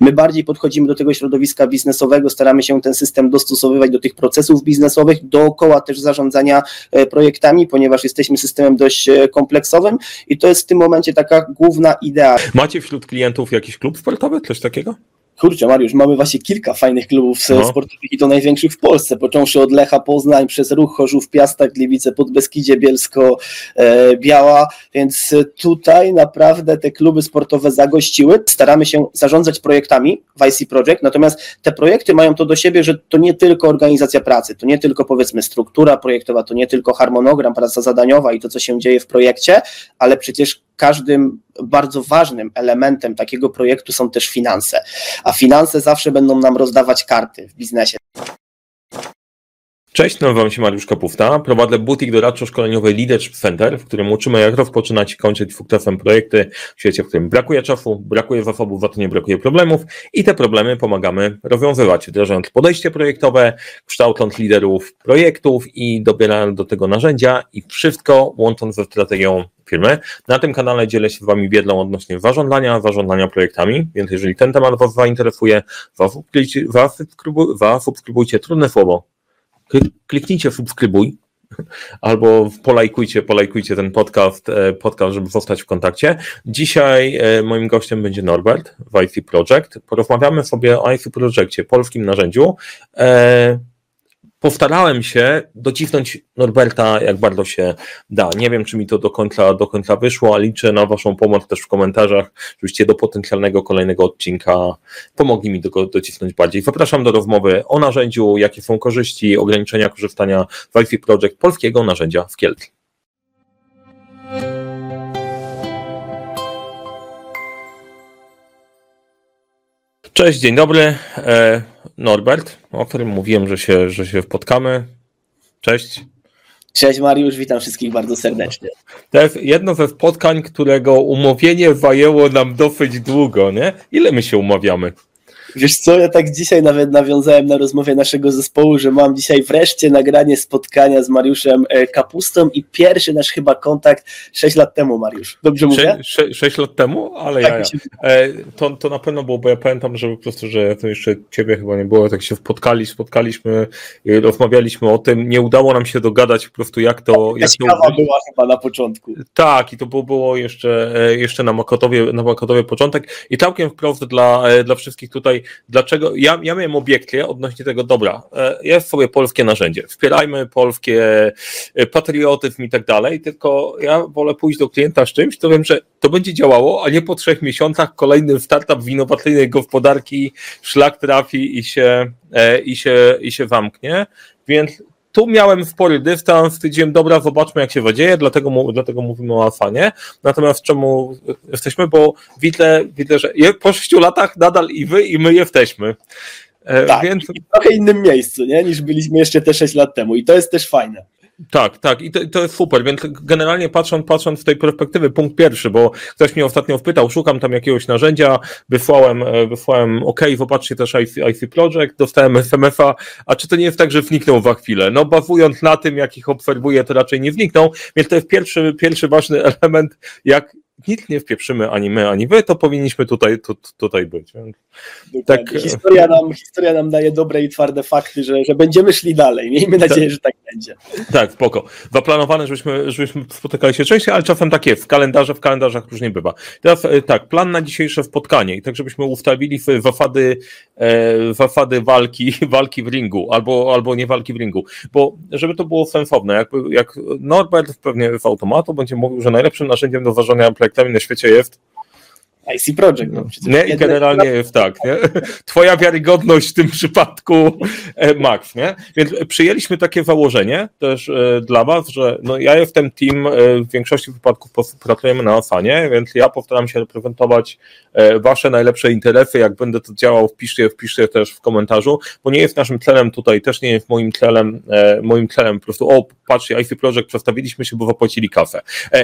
My bardziej podchodzimy do tego środowiska biznesowego, staramy się ten system dostosowywać do tych procesów biznesowych, dookoła też zarządzania e, projektami, ponieważ jesteśmy systemem dość e, kompleksowym i to jest w tym momencie taka główna idea. Macie wśród klientów jakiś klub sportowy, coś takiego? Kurczę, Mariusz, mamy właśnie kilka fajnych klubów no. sportowych i to największych w Polsce, począwszy od Lecha Poznań, przez Ruch Chorzów, Piasta, Gliwice, Podbeskidzie, Bielsko, e, Biała, więc tutaj naprawdę te kluby sportowe zagościły. Staramy się zarządzać projektami w IC Project, natomiast te projekty mają to do siebie, że to nie tylko organizacja pracy, to nie tylko powiedzmy struktura projektowa, to nie tylko harmonogram, praca zadaniowa i to, co się dzieje w projekcie, ale przecież każdym bardzo ważnym elementem takiego projektu są też finanse, a finanse zawsze będą nam rozdawać karty w biznesie. Cześć, nazywam się Mariusz Kapufta. Prowadzę butik doradczo-szkoleniowy Leadership Center, w którym uczymy jak rozpoczynać i kończyć sukcesem projekty w świecie, w którym brakuje czasu, brakuje zasobów, za to nie brakuje problemów i te problemy pomagamy rozwiązywać, wdrażając podejście projektowe, kształcąc liderów projektów i dobierając do tego narzędzia i wszystko łącząc ze strategią firmy. Na tym kanale dzielę się Wami wiedzą odnośnie zarządzania, zarządzania projektami, więc jeżeli ten temat Was zainteresuje, zasubskrybujcie, trudne słowo, kliknijcie subskrybuj, albo polajkujcie, polajkujcie ten podcast, e, podcast, żeby zostać w kontakcie. Dzisiaj e, moim gościem będzie Norbert w IC Project. Porozmawiamy sobie o IC Projectie, polskim narzędziu. E, postarałem się docisnąć Norberta, jak bardzo się da. Nie wiem, czy mi to do końca, do końca wyszło, a liczę na Waszą pomoc też w komentarzach, żebyście do potencjalnego kolejnego odcinka pomogli mi do, docisnąć bardziej. Zapraszam do rozmowy o narzędziu, jakie są korzyści, ograniczenia korzystania w Wi-Fi Project, polskiego narzędzia w Kielce. Cześć, dzień dobry. Norbert, o którym mówiłem, że się, że się spotkamy. Cześć. Cześć Mariusz, witam wszystkich bardzo serdecznie. To jest jedno ze spotkań, którego umówienie zajęło nam dosyć długo, nie? Ile my się umawiamy? Wiesz co, ja tak dzisiaj nawet nawiązałem na rozmowie naszego zespołu, że mam dzisiaj wreszcie nagranie spotkania z Mariuszem e, Kapustą i pierwszy nasz chyba kontakt 6 lat temu, Mariusz. Dobrze mówię? 6, 6 lat temu? Ale tak ja, się... E, to, to na pewno było, bo ja pamiętam, że po prostu, że to jeszcze ciebie chyba nie było, tak się spotkali, spotkaliśmy, rozmawialiśmy o tym, nie udało nam się dogadać po prostu jak to... Jak to była chyba na początku. Tak, i to było, było jeszcze, e, jeszcze na Makotowie, na Makotowie początek i całkiem wprost dla, dla wszystkich tutaj dlaczego? Ja, ja miałem obiekcję odnośnie tego, dobra, e, jest sobie polskie narzędzie, wspierajmy polskie e, patriotyzm i tak dalej, tylko ja wolę pójść do klienta z czymś, to wiem, że to będzie działało, a nie po trzech miesiącach kolejny startup w innowacyjnej gospodarki szlak trafi i się, e, i się, i się zamknie, więc tu miałem spory dystans, stwierdziłem, dobra, zobaczmy jak się zadzieje, dlatego, dlatego mówimy o Afanie. Natomiast czemu jesteśmy, bo widzę, widzę, że po sześciu latach nadal i wy, i my jesteśmy. E, tak, Więc... w trochę innym miejscu, nie, niż byliśmy jeszcze te sześć lat temu i to jest też fajne. Tak, tak, i to, to, jest super, więc generalnie patrząc, patrząc w tej perspektywy, punkt pierwszy, bo ktoś mnie ostatnio wpytał, szukam tam jakiegoś narzędzia, wysłałem, e, wysłałem, ok, zobaczcie też IC, IC Project, dostałem SMS-a, a czy to nie jest tak, że wniknął za chwilę? No, bazując na tym, jak ich obserwuję, to raczej nie wniknął, więc to jest pierwszy, pierwszy ważny element, jak, nic nie wpieprzymy ani my, ani wy, to powinniśmy tutaj, tu, tutaj być. Tak. Historia, nam, historia nam daje dobre i twarde fakty, że, że będziemy szli dalej. Miejmy nadzieję, tak. że tak będzie. Tak, spoko. Zaplanowane, żebyśmy, żebyśmy spotykali się częściej, ale czasem tak jest. W kalendarze, w kalendarzach różnie bywa. Teraz e, tak, plan na dzisiejsze spotkanie i tak, żebyśmy ustawili zasady, e, zasady walki, walki w ringu, albo, albo nie walki w ringu, bo żeby to było sensowne, jak, jak Norbert pewnie z automatu będzie mówił, że najlepszym narzędziem do ważenia projektami na świecie jest IC Project. No, nie, i generalnie jest tak. Nie? Twoja wiarygodność w tym przypadku e, max. Nie? Więc przyjęliśmy takie założenie też e, dla Was, że no, ja jestem team, e, w większości wypadków pracujemy na Asanie, więc ja postaram się reprezentować Wasze najlepsze interesy. Jak będę to działał, wpiszcie, wpiszcie też w komentarzu, bo nie jest naszym celem tutaj, też nie jest moim celem, moim celem po prostu, o, patrzcie, IC Project przestawiliśmy się, bo zapłacili kasę.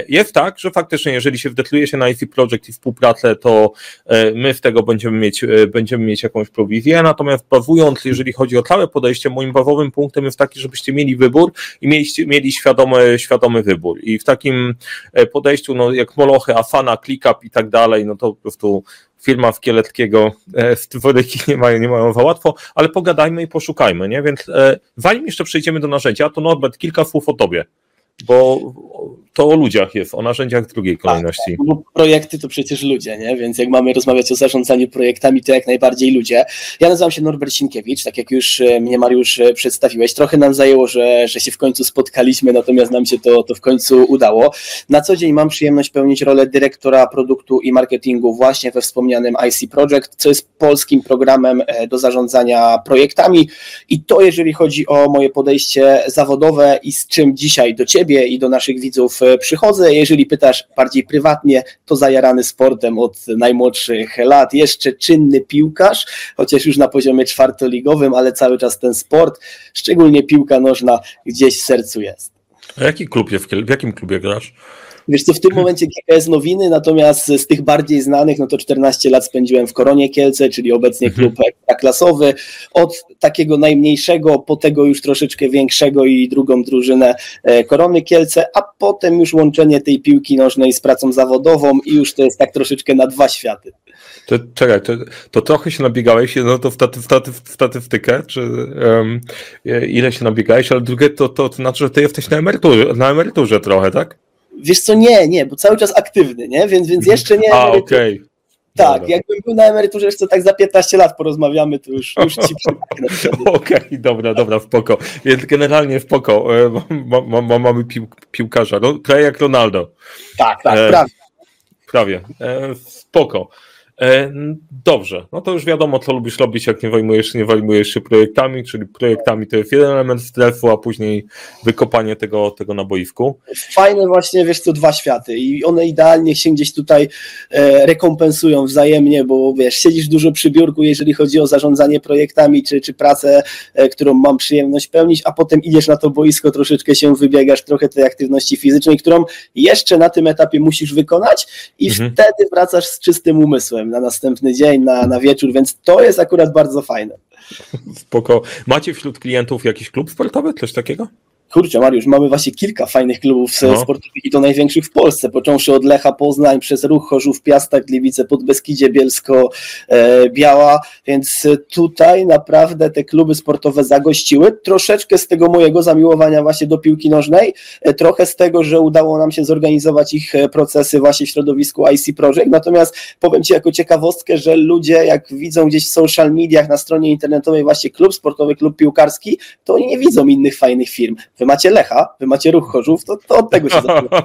Jest tak, że faktycznie, jeżeli się wdecyduje się na IC Project i współpracę to e, my z tego będziemy mieć, e, będziemy mieć jakąś prowizję. Natomiast bazując, jeżeli chodzi o całe podejście, moim bazowym punktem jest taki, żebyście mieli wybór i mieliście, mieli świadomy, świadomy wybór. I w takim e, podejściu, no jak Molochy, Afana, ClickUp i tak dalej, no to po prostu firma w Kieleckiego Stworyki nie mają, nie mają za łatwo, ale pogadajmy i poszukajmy, nie? Więc zanim jeszcze przejdziemy do narzędzia, to Norbert, kilka słów o tobie bo to o ludziach jest, o narzędziach drugiej tak, kolejności. Tak, bo projekty to przecież ludzie, nie? więc jak mamy rozmawiać o zarządzaniu projektami, to jak najbardziej ludzie. Ja nazywam się Norbert Sienkiewicz, tak jak już e, mnie Mariusz e, przedstawiłeś. Trochę nam zajęło, że, że się w końcu spotkaliśmy, natomiast nam się to, to w końcu udało. Na co dzień mam przyjemność pełnić rolę dyrektora produktu i marketingu właśnie we wspomnianym IC Project, co jest polskim programem e, do zarządzania projektami i to jeżeli chodzi o moje podejście zawodowe i z czym dzisiaj do Ciebie ciebie i do naszych widzów e, przychodzę. Jeżeli pytasz bardziej prywatnie, to zajarany sportem od najmłodszych lat, jeszcze czynny piłkarz, chociaż już na poziomie czwartoligowym, ale cały czas ten sport, szczególnie piłka nożna, gdzieś w sercu jest. A jaki klub w jakim klubie grasz? Wiesz co, w tym momencie GKS Nowiny, natomiast z tych bardziej znanych, no to 14 lat spędziłem w Koronie Kielce, czyli obecnie mhm. klub klasowy. Od takiego najmniejszego po tego już troszeczkę większego i drugą drużynę e, Korony Kielce, a potem już łączenie tej piłki nożnej z pracą zawodową i już to jest tak troszeczkę na dwa światy. To, czekaj, to, to trochę się nabiegałeś, no to w, taty, w, taty, w statystykę, czy um, ile się nabiegałeś, ale drugie to, to, to znaczy, że ty jesteś na emeryturze, na emeryturze trochę, tak? Wiesz co, nie, nie, bo cały czas aktywny, nie? Więc, więc jeszcze nie. A, okej. Okay. Tak, dobra. jakbym był na emeryturze jeszcze tak za 15 lat porozmawiamy, to już, już ci Okej, okay, dobra, dobra, spoko. Więc generalnie spoko. E, ma, ma, mamy pił, piłkarza, no, prawie jak Ronaldo. Tak, tak, e, prawie. Prawie. E, spoko. E, dobrze, no to już wiadomo, co lubisz robić, jak nie wojmujesz, nie wojmujesz się projektami, czyli projektami to jest jeden element stresu, a później wykopanie tego, tego na boisku. Fajne właśnie, wiesz co, dwa światy i one idealnie się gdzieś tutaj e, rekompensują wzajemnie, bo wiesz, siedzisz dużo przy biurku, jeżeli chodzi o zarządzanie projektami, czy, czy pracę, e, którą mam przyjemność pełnić, a potem idziesz na to boisko, troszeczkę się wybiegasz, trochę tej aktywności fizycznej, którą jeszcze na tym etapie musisz wykonać i mhm. wtedy wracasz z czystym umysłem na następny dzień, na, na wieczór, więc to jest akurat bardzo fajne. Spoko. Macie wśród klientów jakiś klub sportowy, coś takiego? Kurczę, Mariusz, mamy właśnie kilka fajnych klubów no. sportowych i to największych w Polsce, począwszy od Lecha Poznań, przez Ruch Chorzów, Piastak, Gliwice, Podbeskidzie, Bielsko, e, Biała, więc tutaj naprawdę te kluby sportowe zagościły. Troszeczkę z tego mojego zamiłowania właśnie do piłki nożnej, e, trochę z tego, że udało nam się zorganizować ich e, procesy właśnie w środowisku IC Project, natomiast powiem Ci jako ciekawostkę, że ludzie jak widzą gdzieś w social mediach, na stronie internetowej właśnie klub sportowy, klub piłkarski, to oni nie widzą innych fajnych firm wy macie Lecha, wy macie Ruch Chorzów, to, to od tego się zaczyna.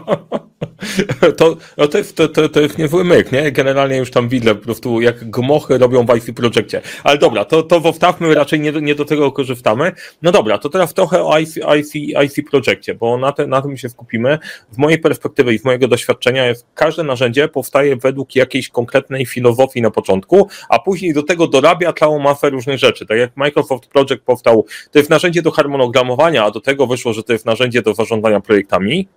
To, no to, jest, to, to, to jest niezły myk, nie? Generalnie już tam widzę po prostu, jak gmochy robią w IC Projekcie. Ale dobra, to, to wstawmy, raczej nie, nie do tego korzystamy. No dobra, to teraz trochę o IC, IC, IC Projekcie, bo na, te, na tym się skupimy. W mojej perspektywy i z mojego doświadczenia jest, każde narzędzie powstaje według jakiejś konkretnej filozofii na początku, a później do tego dorabia całą masę różnych rzeczy. Tak jak Microsoft Project powstał, to jest narzędzie do harmonogramowania, a do tego wyszło, że to jest narzędzie do zarządzania projektami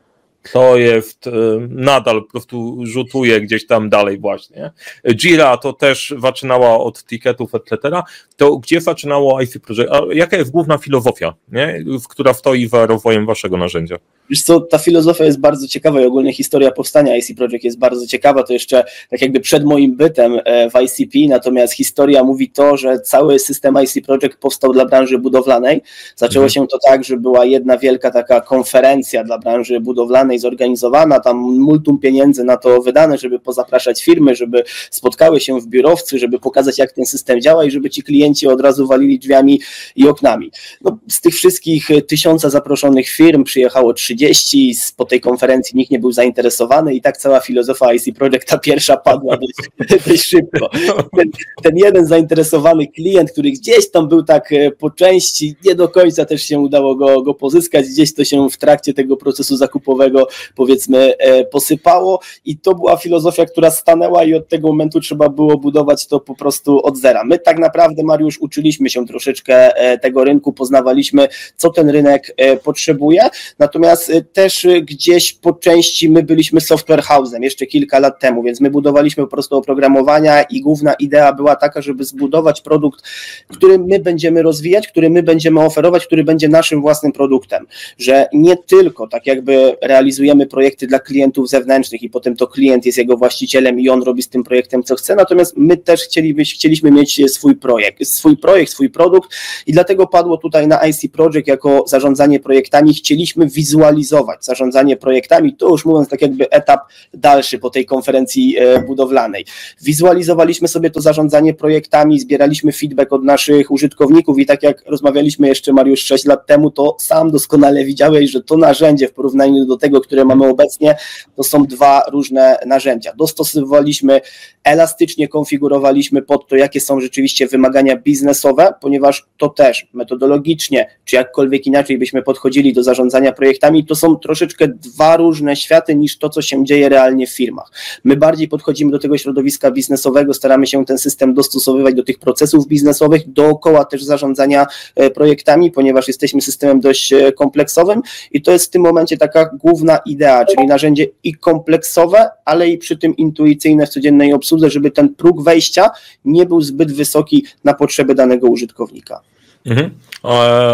to jest y, nadal po prostu rzutuje gdzieś tam dalej właśnie. Jira to też zaczynała od ticketów, etc. To gdzie zaczynało IC Project? A jaka jest główna filozofia, nie? która stoi za rozwojem waszego narzędzia? Wiesz co, ta filozofia jest bardzo ciekawa i ogólnie historia powstania IC Project jest bardzo ciekawa, to jeszcze tak jakby przed moim bytem e, w ICP, natomiast historia mówi to, że cały system IC Project powstał dla branży budowlanej. Zaczęło mhm. się to tak, że była jedna wielka taka konferencja dla branży budowlanej zorganizowana, tam multum pieniędzy na to wydane, żeby pozapraszać firmy, żeby spotkały się w biurowcy, żeby pokazać jak ten system działa i żeby ci klienci od razu walili drzwiami i oknami. No, z tych wszystkich tysiąca zaproszonych firm przyjechało 30 30, po tej konferencji nikt nie był zainteresowany i tak cała filozofia IC Project ta pierwsza padła dość, dość szybko. Ten, ten, jeden zainteresowany klient, który gdzieś tam był tak e, po części, nie do końca też się udało go, go pozyskać, gdzieś to się w trakcie tego procesu zakupowego powiedzmy e, posypało. I to była filozofia, która stanęła i od tego momentu trzeba było budować to po prostu od zera. My tak naprawdę, Mariusz, uczyliśmy się troszeczkę e, tego rynku, poznawaliśmy, co ten rynek potrzebuje, natomiast też gdzieś po części my byliśmy software house'em jeszcze kilka lat temu, więc my budowaliśmy po prostu oprogramowania i główna idea była taka, żeby zbudować produkt, który my będziemy rozwijać, który my będziemy oferować, który będzie naszym własnym produktem, że nie tylko tak jakby realizujemy realizujemy projekty dla klientów zewnętrznych i potem to klient jest jego właścicielem i on robi z tym projektem co chce, natomiast my też chcielibyśmy, chcieliśmy mieć swój projekt, swój projekt, swój produkt i dlatego padło tutaj na IC Project jako zarządzanie projektami, chcieliśmy wizualizować zarządzanie projektami, to już mówiąc tak jakby etap dalszy po tej konferencji e, budowlanej. Wizualizowaliśmy sobie to zarządzanie projektami, zbieraliśmy feedback od naszych użytkowników i tak jak rozmawialiśmy jeszcze Mariusz 6 lat temu, to sam doskonale widziałeś, że to narzędzie w porównaniu do tego, które mamy obecnie, to są dwa różne narzędzia. Dostosowywaliśmy elastycznie konfigurowaliśmy pod to, jakie są rzeczywiście wymagania biznesowe, ponieważ to też metodologicznie, czy jakkolwiek inaczej byśmy podchodzili do zarządzania projektami, to są troszeczkę dwa różne światy niż to, co się dzieje realnie w firmach. My bardziej podchodzimy do tego środowiska biznesowego, staramy się ten system dostosowywać do tych procesów biznesowych, dookoła też zarządzania e, projektami, ponieważ jesteśmy systemem dość e, kompleksowym i to jest w tym momencie taka główna idea, czyli narzędzie i kompleksowe, ale i przy tym intuicyjne w codziennej obsłudze żeby ten próg wejścia nie był zbyt wysoki na potrzeby danego użytkownika. Mhm. E,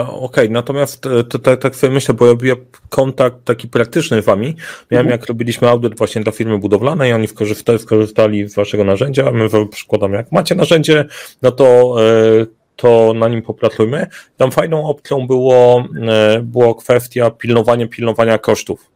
Okej, okay. natomiast tak, tak sobie myślę, bo ja kontakt taki praktyczny z Wami miałem, mhm. jak robiliśmy audyt właśnie dla firmy budowlanej, oni skorzystali, skorzystali z Waszego narzędzia, my przykładamy, jak macie narzędzie, no to e, to na nim popracujmy. Tam fajną opcją było, e, było kwestia pilnowania, pilnowania kosztów.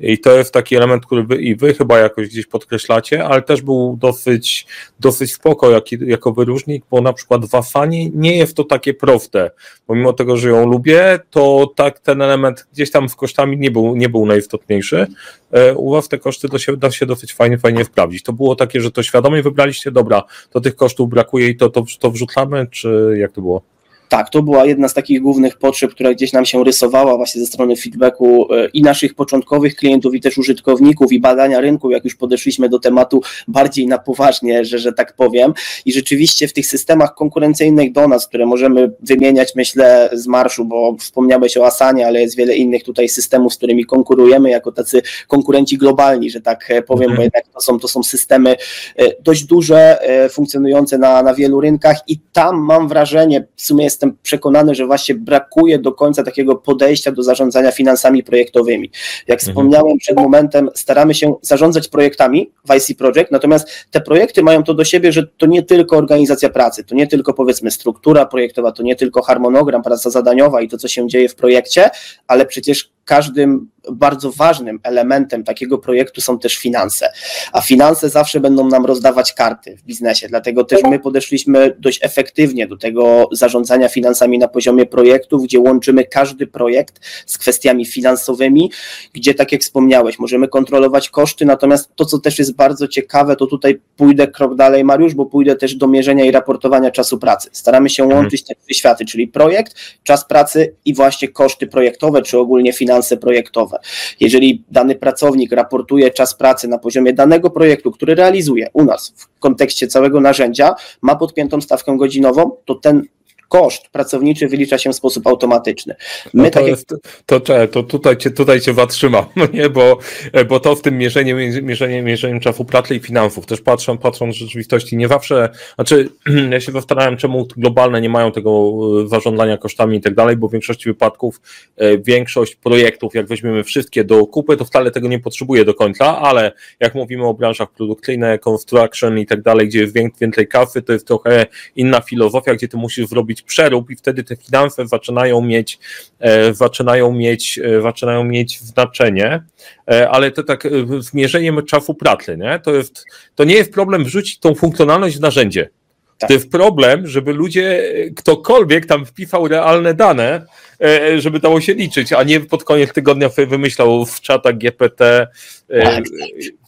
I to jest taki element, który wy, i wy chyba jakoś gdzieś podkreślacie, ale też był dosyć, dosyć spoko jak, jako wyróżnik, bo na przykład w Asanie nie jest to takie proste. Pomimo tego, że ją lubię, to tak ten element gdzieś tam z kosztami nie był, nie był najistotniejszy. E, u was te koszty da się, da się dosyć fajnie, fajnie wprawdzić. To było takie, że to świadomie wybraliście, dobra, to tych kosztów brakuje i to, to, to wrzucamy, czy jak to było? Tak, to była jedna z takich głównych potrzeb, która gdzieś nam się rysowała właśnie ze strony feedbacku e, i naszych początkowych klientów, i też użytkowników, i badania rynku, jak już podeszliśmy do tematu bardziej na poważnie, że, że tak powiem. I rzeczywiście w tych systemach konkurencyjnych do nas, które możemy wymieniać, myślę, z marszu, bo wspomniałeś o Asanie, ale jest wiele innych tutaj systemów, z którymi konkurujemy jako tacy konkurenci globalni, że tak e, powiem, bo mhm. jednak to są, to są systemy e, dość duże, funkcjonujące na, na wielu rynkach i tam mam wrażenie, w sumie jest jestem przekonany, że właśnie brakuje do końca takiego podejścia do zarządzania finansami projektowymi. Jak mhm. wspomniałem przed momentem, staramy się zarządzać projektami w IC Project, natomiast te projekty mają to do siebie, że to nie tylko organizacja pracy, to nie tylko powiedzmy struktura projektowa, to nie tylko harmonogram, praca zadaniowa i to, co się dzieje w projekcie, ale przecież każdym bardzo ważnym elementem takiego projektu są też finanse. A finanse zawsze będą nam rozdawać karty w biznesie, dlatego też my podeszliśmy dość efektywnie do tego zarządzania finansami na poziomie projektów, gdzie łączymy każdy projekt z kwestiami finansowymi, gdzie tak jak wspomniałeś, możemy kontrolować koszty, natomiast to, co też jest bardzo ciekawe, to tutaj pójdę krok dalej, Mariusz, bo pójdę też do mierzenia i raportowania czasu pracy. Staramy się mhm. łączyć te trzy światy, czyli projekt, czas pracy i właśnie koszty projektowe, czy ogólnie finanse projektowe. Jeżeli dany pracownik raportuje czas pracy na poziomie danego projektu, który realizuje u nas w kontekście całego narzędzia, ma podpiętą stawkę godzinową, to ten koszt pracowniczy wylicza się w sposób automatyczny. My no to, tak jest, to, to, tutaj cię, tutaj cię zatrzymam, no nie? Bo, bo to w tym mierzeniu, mierzeniu, mierzeniu czasu pracy i finansów, też patrzą, patrząc w rzeczywistości, nie zawsze, znaczy ja się zastanawiam, czemu globalne nie mają tego e, zarządzania kosztami i tak dalej, bo w większości wypadków e, większość projektów, jak weźmiemy wszystkie do kupy, to wcale tego nie potrzebuje do końca, ale jak mówimy o branżach produkcyjnych, construction i tak dalej, gdzie jest więcej kasy, to jest trochę inna filozofia, gdzie ty musisz zrobić robić przerób i wtedy te finanse zaczynają mieć, e, zaczynają mieć, e, zaczynają mieć znaczenie, e, ale to tak z mierzeniem czasu pracy, nie? To, jest, to nie jest problem wrzucić tą funkcjonalność w narzędzie. Tak. To jest problem, żeby ludzie, ktokolwiek tam wpisał realne dane, żeby dało się liczyć, a nie pod koniec tygodnia wymyślał w czatach GPT. Tak.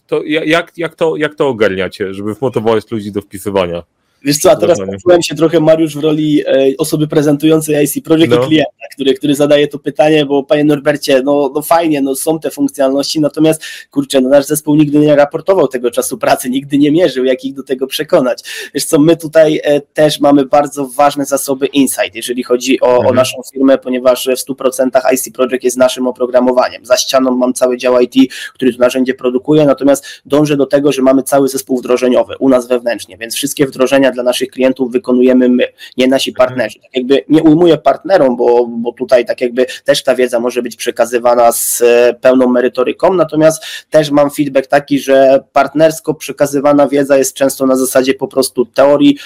To jak, jak, to, jak to ogarniacie, żeby wmotywować ludzi do wpisywania? Wiesz co, a teraz poczułem się trochę, Mariusz, w roli e, osoby prezentującej IC Project no. i klienta, który, który zadaje to pytanie, bo panie Norbercie, no, no fajnie, no są te funkcjonalności, natomiast kurczę, no nasz zespół nigdy nie raportował tego czasu pracy, nigdy nie mierzył, jak ich do tego przekonać. Wiesz co, my tutaj e, też mamy bardzo ważne zasoby insight, jeżeli chodzi o, mhm. o naszą firmę, ponieważ w 100% IC Project jest naszym oprogramowaniem. Za ścianą mam cały dział IT, który to narzędzie produkuje, natomiast dążę do tego, że mamy cały zespół wdrożeniowy u nas wewnętrznie, więc wszystkie wdrożenia zadania dla naszych klientów wykonujemy my, nie nasi mhm. partnerzy. Tak jakby nie ujmuję partnerom, bo, bo tutaj tak jakby też ta wiedza może być przekazywana z e, pełną merytoryką, natomiast też mam feedback taki, że partnersko przekazywana wiedza jest często na zasadzie po prostu teorii,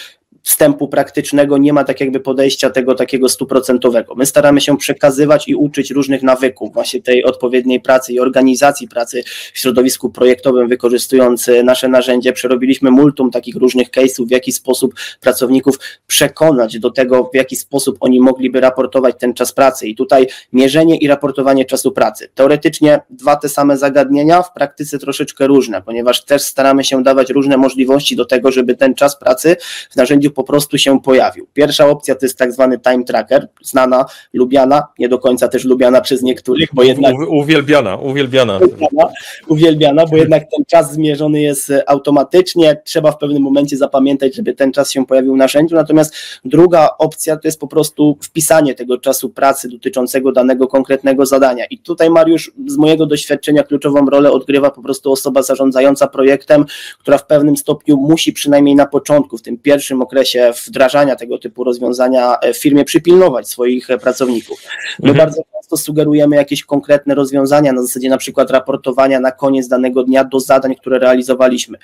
wstępu praktycznego, nie ma tak jakby podejścia tego takiego stuprocentowego. My staramy się przekazywać i uczyć różnych nawyków, właśnie tej odpowiedniej pracy i organizacji pracy w środowisku projektowym, wykorzystując nasze narzędzie. Przerobiliśmy multum takich różnych case'ów, w jaki sposób pracowników przekonać do tego, w jaki sposób oni mogliby raportować ten czas pracy. I tutaj mierzenie i raportowanie czasu pracy. Teoretycznie dwa te same zagadnienia, w praktyce troszeczkę różne, ponieważ też staramy się dawać różne możliwości do tego, żeby ten czas pracy w narzędziu po prostu się pojawił. Pierwsza opcja to jest tak zwany time tracker, znana, lubiana, nie do końca też lubiana przez niektórych, bo jednak... Uwielbiana, uwielbiana. Uwielbiana, uwielbiana bo jednak ten czas zmierzony jest automatycznie, trzeba w pewnym momencie zapamiętać, żeby ten czas się pojawił w narzędziu, natomiast druga opcja to jest po prostu wpisanie tego czasu pracy dotyczącego danego konkretnego zadania i tutaj Mariusz z mojego doświadczenia kluczową rolę odgrywa po prostu osoba zarządzająca projektem, która w pewnym stopniu musi przynajmniej na początku, w tym pierwszym okresie okresie wdrażania tego typu rozwiązania w firmie przypilnować swoich pracowników. My mhm. bardzo często sugerujemy jakieś konkretne rozwiązania na zasadzie na przykład raportowania na koniec danego dnia do zadań, które realizowaliśmy.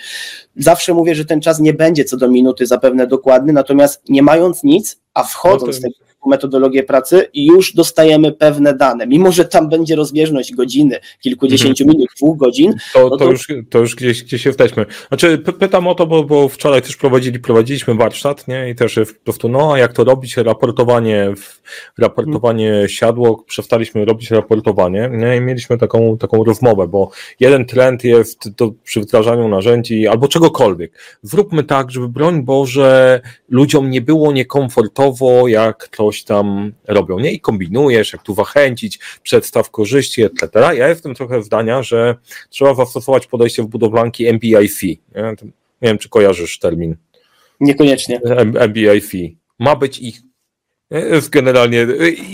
Zawsze mówię, że ten czas nie będzie co do minuty zapewne dokładny, natomiast nie mając nic, a wchodząc w no metodologię pracy i już dostajemy pewne dane. Mimo, że tam będzie rozbieżność godziny, kilkudziesięciu mhm. minut, dwóch godzin. To, no to, to, już, to już gdzieś, gdzieś jesteśmy. Znaczy, pytam o to, bo, bo wczoraj też prowadzili, prowadziliśmy warsztat, nie? I też po prostu, no, a jak to robić? Raportowanie, raportowanie hmm. siadło, przestaliśmy robić raportowanie, nie? I mieliśmy taką, taką rozmowę, bo jeden trend jest do, przy wdrażaniu narzędzi albo czegokolwiek. Zróbmy tak, żeby broń Boże ludziom nie było niekomfortowo, jak to coś tam robią, nie? I kombinujesz, jak tu zachęcić, przedstaw korzyści, etc. Ja jestem trochę zdania, że trzeba zastosować podejście w budowlanki MBIC. Nie, nie wiem, czy kojarzysz termin. Niekoniecznie. MBIC. Ma być ich jest generalnie.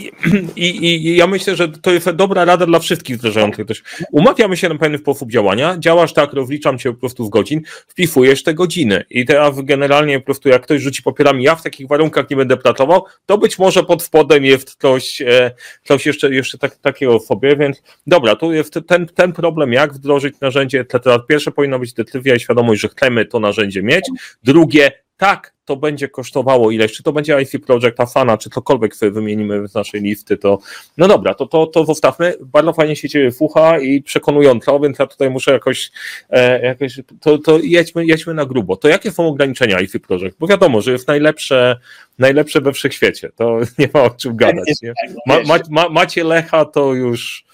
I, i, I, ja myślę, że to jest dobra rada dla wszystkich wdrażających też. Umawiamy się na pewien sposób działania, działasz tak, rozliczam cię po prostu w godzin, wpisujesz te godziny. I teraz generalnie po prostu jak ktoś rzuci papierami, ja w takich warunkach nie będę pracował, to być może pod spodem jest ktoś, e, ktoś jeszcze, jeszcze tak, takiego sobie, więc dobra, tu jest ten, ten problem, jak wdrożyć narzędzie, etc. Pierwsze powinno być decyzja i świadomość, że chcemy to narzędzie mieć. Drugie, tak, to będzie kosztowało ileś, czy to będzie IC Project Asana, czy cokolwiek sobie wymienimy z naszej listy, to no dobra, to, to, to zostawmy. Bardzo fajnie się Ciebie fucha i przekonująco, więc ja tutaj muszę jakoś, e, jakoś to, to jedźmy, jedźmy na grubo. To jakie są ograniczenia IC Project? Bo wiadomo, że jest najlepsze, najlepsze we wszechświecie, to nie ma o czym gadać. Nie? Ma, ma, ma, macie Lecha, to już...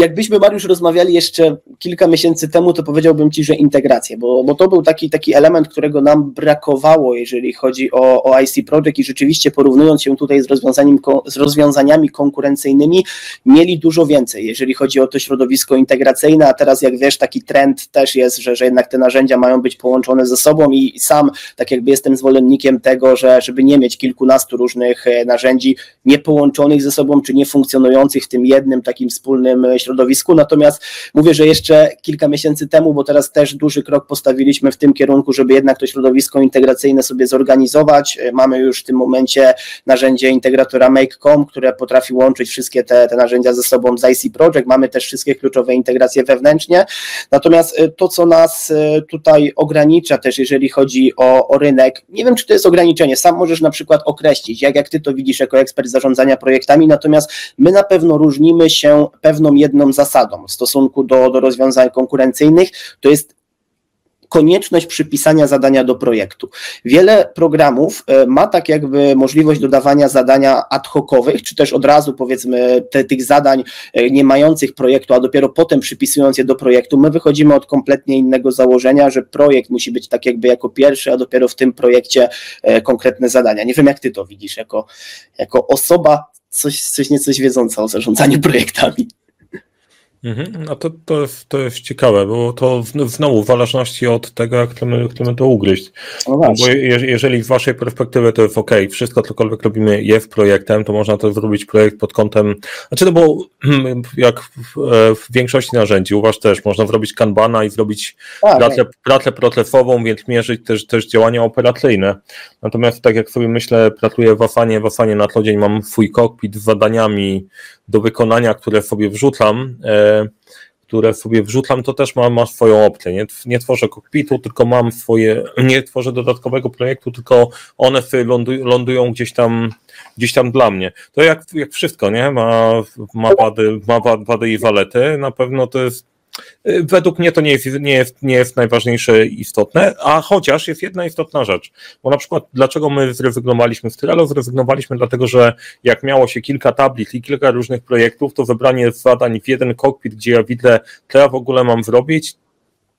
jakbyśmy, Mariusz, rozmawiali jeszcze kilka miesięcy temu, to powiedziałbym Ci, że integrację, bo, bo to był taki, taki element, którego nam brakowało, jeżeli chodzi o, o IC Project i rzeczywiście porównując się tutaj z, z rozwiązaniami konkurencyjnymi, mieli dużo więcej, jeżeli chodzi o to środowisko integracyjne, a teraz jak wiesz, taki trend też jest, że, że jednak te narzędzia mają być połączone ze sobą i sam tak jakby jestem zwolennikiem tego, że żeby nie mieć kilkunastu różnych e, narzędzi niepołączonych ze sobą, czy nie funkcjonujących w tym jednym takim wspólnym e, środowisku. Natomiast mówię, że jeszcze kilka miesięcy temu, bo teraz też duży krok postawiliśmy w tym kierunku, żeby jednak to środowisko integracyjne sobie zorganizować. Mamy już w tym momencie narzędzie integratora Make.com, które potrafi łączyć wszystkie te, te narzędzia ze sobą z IC Project. Mamy też wszystkie kluczowe integracje wewnętrznie. Natomiast y, to, co nas y, tutaj ogranicza też, jeżeli chodzi o, o rynek, nie wiem, czy to jest ograniczenie. Sam możesz na przykład określić, jak, jak ty to widzisz jako ekspert zarządzania projektami, natomiast my na pewno różnimy się pewną jedną zasadą w stosunku do, do rozwiązań konkurencyjnych, to jest konieczność przypisania zadania do projektu. Wiele programów e, ma tak jakby możliwość dodawania zadania ad hocowych, czy też od razu powiedzmy te, tych zadań e, nie mających projektu, a dopiero potem przypisując je do projektu. My wychodzimy od kompletnie innego założenia, że projekt musi być tak jakby jako pierwszy, a dopiero w tym projekcie e, konkretne zadania. Nie wiem jak ty to widzisz jako, jako osoba coś, coś niecoś wiedząca o zarządzaniu projektami. Mhm, no to, to, jest, to jest ciekawe, bo to znowu w zależności od tego, jak chcemy, chcemy to ugryźć. No bo je, jeżeli z waszej perspektywy to jest ok, wszystko cokolwiek robimy jest projektem, to można to zrobić projekt pod kątem, znaczy to było jak w, w większości narzędzi, u was też można zrobić kanbana i zrobić tak, pracę, tak. pracę procesową, więc mierzyć też, też działania operacyjne. Natomiast tak jak sobie myślę, pracuję w Afanie, w na co dzień mam swój kokpit z zadaniami do wykonania, które sobie wrzucam, e, które sobie wrzucam, to też ma, ma swoją opcję. Nie, nie tworzę kokpitu, tylko mam swoje, nie tworzę dodatkowego projektu, tylko one lądują, lądują gdzieś tam gdzieś tam dla mnie. To jak, jak wszystko, nie? Ma, ma, wady, ma wady i walety. Na pewno to jest według mnie to nie jest, nie, jest, nie jest najważniejsze istotne, a chociaż jest jedna istotna rzecz, bo na przykład dlaczego my zrezygnowaliśmy z Trello? Zrezygnowaliśmy dlatego, że jak miało się kilka tablic i kilka różnych projektów, to wybranie zadań w jeden kokpit, gdzie ja widzę, co ja w ogóle mam zrobić,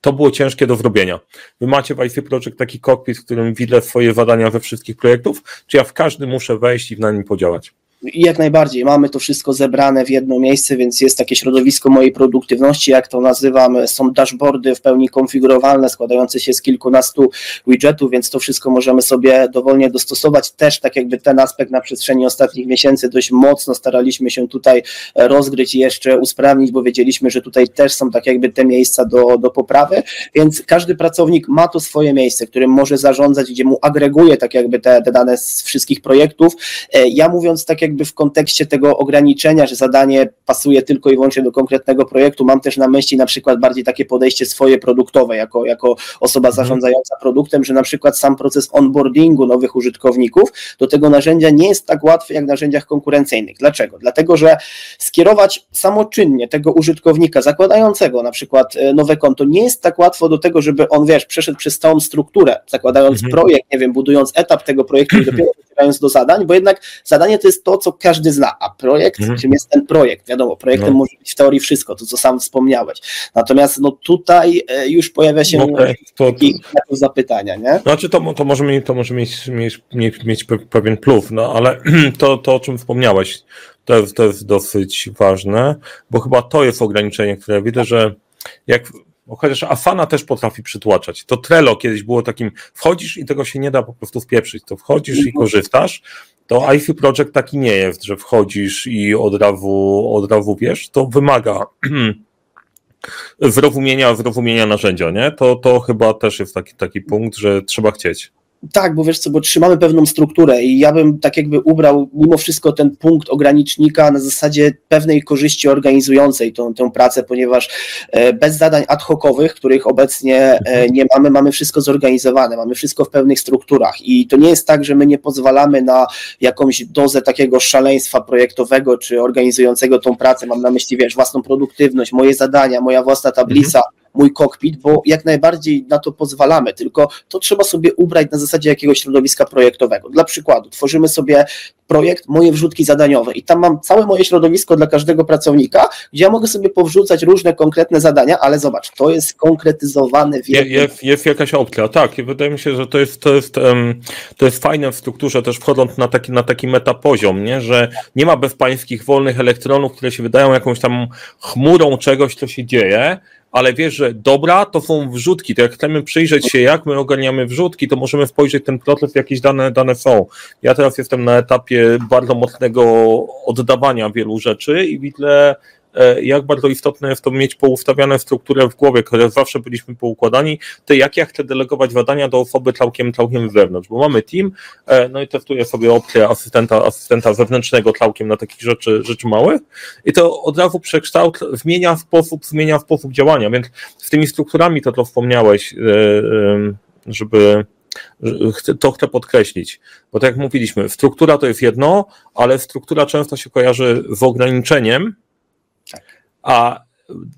to było ciężkie do zrobienia. Wy macie w IC Project taki kokpit, w którym widzę swoje zadania we wszystkich projektów, czy ja w każdy muszę wejść i na nim podziałać? Jak najbardziej mamy to wszystko zebrane w jedno miejsce, więc jest takie środowisko mojej produktywności, jak to nazywam, są dashboardy w pełni konfigurowalne, składające się z kilkunastu widgetów, więc to wszystko możemy sobie dowolnie dostosować. Też tak jakby ten aspekt na przestrzeni ostatnich miesięcy dość mocno staraliśmy się tutaj rozgryć i jeszcze usprawnić, bo wiedzieliśmy, że tutaj też są tak jakby te miejsca do, do poprawy, więc każdy pracownik ma to swoje miejsce, którym może zarządzać, gdzie mu agreguje tak jakby te, te dane z wszystkich projektów. E, ja mówiąc tak jak jakby w kontekście tego ograniczenia, że zadanie pasuje tylko i wyłącznie do konkretnego projektu, mam też na myśli na przykład bardziej takie podejście swoje produktowe, jako, jako osoba mhm. zarządzająca produktem, że na przykład sam proces onboardingu nowych użytkowników do tego narzędzia nie jest tak łatwy jak w narzędziach konkurencyjnych. Dlaczego? Dlatego, że skierować samoczynnie tego użytkownika zakładającego na przykład e, nowe konto nie jest tak łatwo do tego, żeby on, wiesz, przeszedł przez całą strukturę, zakładając mhm. projekt, nie wiem, budując etap tego projektu i dopiero docierając do zadań, bo jednak zadanie to jest to, co każdy zna, a projekt, mhm. czym jest ten projekt? Wiadomo, projektem no. może być w teorii wszystko, to co sam wspomniałeś. Natomiast no tutaj e, już pojawia się okay, to, to, zapytania, nie? Znaczy to, to może, mieć, to może mieć, mieć, mieć, mieć pewien plus, no ale to, to o czym wspomniałeś, to jest, to jest dosyć ważne, bo chyba to jest ograniczenie, które widzę, że jak chociaż Afana też potrafi przytłaczać. To Trello kiedyś było takim, wchodzisz i tego się nie da po prostu wpieprzyć, to wchodzisz i mhm. korzystasz, to IFI Project taki nie jest, że wchodzisz i od razu, od razu wiesz, to wymaga zrozumienia, zrozumienia narzędzia, nie? To, to chyba też jest taki, taki punkt, że trzeba chcieć. Tak, bo wiesz co, bo trzymamy pewną strukturę i ja bym tak jakby ubrał mimo wszystko ten punkt ogranicznika na zasadzie pewnej korzyści organizującej tą, tę pracę, ponieważ e, bez zadań ad hocowych, których obecnie e, nie mamy, mamy wszystko zorganizowane, mamy wszystko w pewnych strukturach. I to nie jest tak, że my nie pozwalamy na jakąś dozę takiego szaleństwa projektowego czy organizującego tą pracę, mam na myśli, wiesz, własną produktywność, moje zadania, moja własna tablica, mhm mój kokpit, bo jak najbardziej na to pozwalamy, tylko to trzeba sobie ubrać na zasadzie jakiegoś środowiska projektowego. Dla przykładu, tworzymy sobie projekt, moje wrzutki zadaniowe i tam mam całe moje środowisko dla każdego pracownika, gdzie ja mogę sobie powrzucać różne konkretne zadania, ale zobacz, to jest konkretyzowane w jest, jest jakaś opcja, tak i wydaje mi się, że to jest, to jest, to jest fajne w strukturze też wchodząc na taki, na taki metapoziom, nie? że nie ma bezpańskich wolnych elektronów, które się wydają jakąś tam chmurą czegoś, co się dzieje, ale wiesz, że dobra, to są wrzutki, to jak chcemy przyjrzeć się, jak my ogarniamy wrzutki, to możemy spojrzeć ten proces, jakieś dane, dane są. Ja teraz jestem na etapie bardzo mocnego oddawania wielu rzeczy i widzę, jak bardzo istotne jest to mieć poustawiane strukturę w głowie, które zawsze byliśmy poukładani, to jak ja chcę delegować zadania do osoby całkiem, całkiem z zewnątrz, bo mamy team, e, no i testuję sobie opcję asystenta, asystenta zewnętrznego całkiem na takich rzeczy, rzeczy małych i to od razu przekształt, zmienia sposób, zmienia sposób działania, więc z tymi strukturami to, to wspomniałeś, e, żeby to chcę podkreślić, bo tak jak mówiliśmy, struktura to jest jedno, ale struktura często się kojarzy z ograniczeniem, a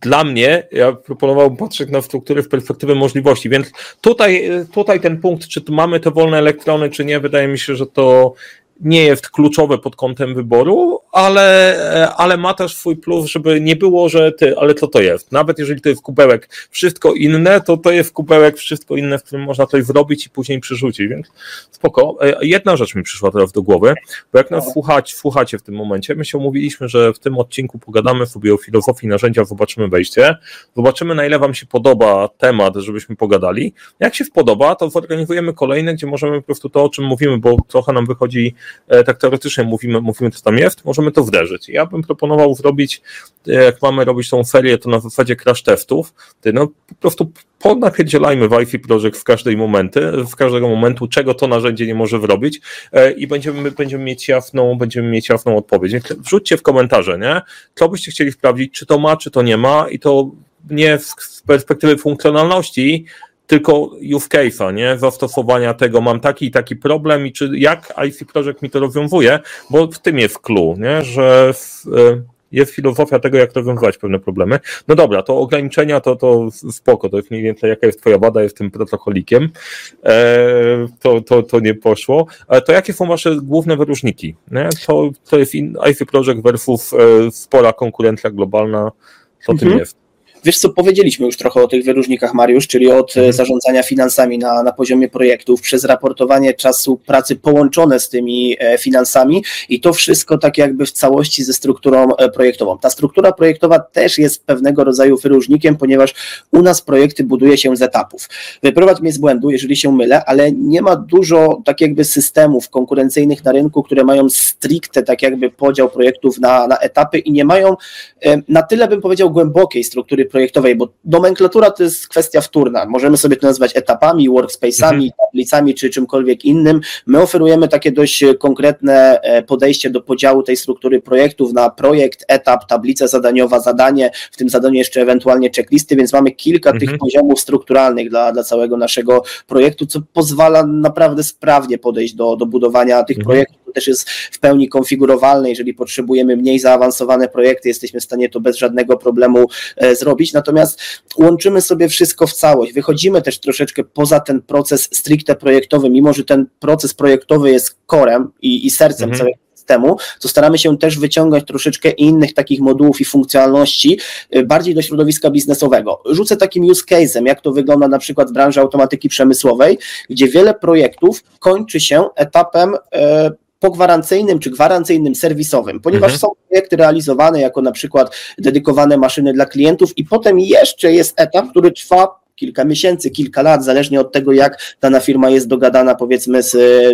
dla mnie, ja proponowałbym patrzeć na struktury w perspektywie możliwości, więc tutaj, tutaj ten punkt, czy tu mamy te wolne elektrony, czy nie, wydaje mi się, że to nie jest kluczowe pod kątem wyboru, ale, ale ma też swój plus, żeby nie było, że ty, ale co to jest? Nawet jeżeli to jest kubełek wszystko inne, to to jest kubełek wszystko inne, w którym można coś zrobić i później przerzucić, więc spoko. E, jedna rzecz mi przyszła teraz do głowy, bo jak nas słuchać, słuchacie w tym momencie, my się umówiliśmy, że w tym odcinku pogadamy sobie o filozofii narzędzia, zobaczymy wejście, zobaczymy na ile wam się podoba temat, żebyśmy pogadali. Jak się podoba, to zorganizujemy kolejne, gdzie możemy po prostu to, o czym mówimy, bo trochę nam wychodzi tak teoretycznie mówimy, mówimy, co tam jest, możemy to wderzyć. Ja bym proponował zrobić, e, jak mamy robić tą serię, to na zasadzie crash testów, no po prostu ponapierdzielajmy Wi-Fi Project w każdej momenty, w każdego momentu, czego to narzędzie nie może zrobić e, i będziemy, będziemy mieć jasną, będziemy mieć jasną odpowiedź. Wrzućcie w komentarze, nie? Co byście chcieli sprawdzić, czy to ma, czy to nie ma i to nie z perspektywy funkcjonalności, tylko use case'a, nie? Zastosowania tego, mam taki i taki problem i czy jak IC Project mi to rozwiązuje, bo w tym jest clue, nie? Że w, e, jest filozofia tego, jak rozwiązywać pewne problemy. No dobra, to ograniczenia to, to spoko, to jest mniej więcej jaka jest twoja wada, jestem protokolikiem, e, to, to, to nie poszło. Ale to jakie są wasze główne wyróżniki? Nie? To, to jest IC Project versus e, spora konkurencja globalna, co mhm. tym jest? Wiesz co, powiedzieliśmy już trochę o tych wyróżnikach, Mariusz, czyli od e, mhm. zarządzania finansami na, na poziomie projektów, przez raportowanie czasu pracy połączone z tymi e, finansami i to wszystko tak jakby w całości ze strukturą e, projektową. Ta struktura projektowa też jest pewnego rodzaju wyróżnikiem, ponieważ u nas projekty buduje się z etapów. Wyprowadź mnie z błędu, jeżeli się mylę, ale nie ma dużo tak jakby systemów konkurencyjnych na rynku, które mają stricte tak jakby podział projektów na, na etapy i nie mają na tyle bym powiedział głębokiej struktury projektowej, bo nomenklatura to jest kwestia wtórna. Możemy sobie to nazwać etapami, workspace'ami, mhm. tablicami czy czymkolwiek innym. My oferujemy takie dość konkretne e, podejście do podziału tej struktury projektów na projekt, etap, tablica zadaniowa, zadanie, w tym zadaniu jeszcze ewentualnie checklisty, więc mamy kilka mhm. tych poziomów strukturalnych dla, dla całego naszego projektu, co pozwala naprawdę sprawnie podejść do, do budowania tych mhm. projektów też jest w pełni konfigurowalne. Jeżeli potrzebujemy mniej zaawansowane projekty, jesteśmy w stanie to bez żadnego problemu e, zrobić. Natomiast łączymy sobie wszystko w całość. Wychodzimy też troszeczkę poza ten proces stricte projektowy, mimo że ten proces projektowy jest korem i, i sercem mhm. całego systemu, to staramy się też wyciągać troszeczkę innych takich modułów i funkcjonalności e, bardziej do środowiska biznesowego. Rzucę takim use case'em, jak to wygląda na przykład w branży automatyki przemysłowej, gdzie wiele projektów kończy się etapem e, pogwarancyjnym czy gwarancyjnym serwisowym, ponieważ mhm. są projekty realizowane jako na przykład dedykowane maszyny dla klientów i potem jeszcze jest etap, który trwa kilka miesięcy, kilka lat, zależnie od tego, jak dana firma jest dogadana, powiedzmy, z,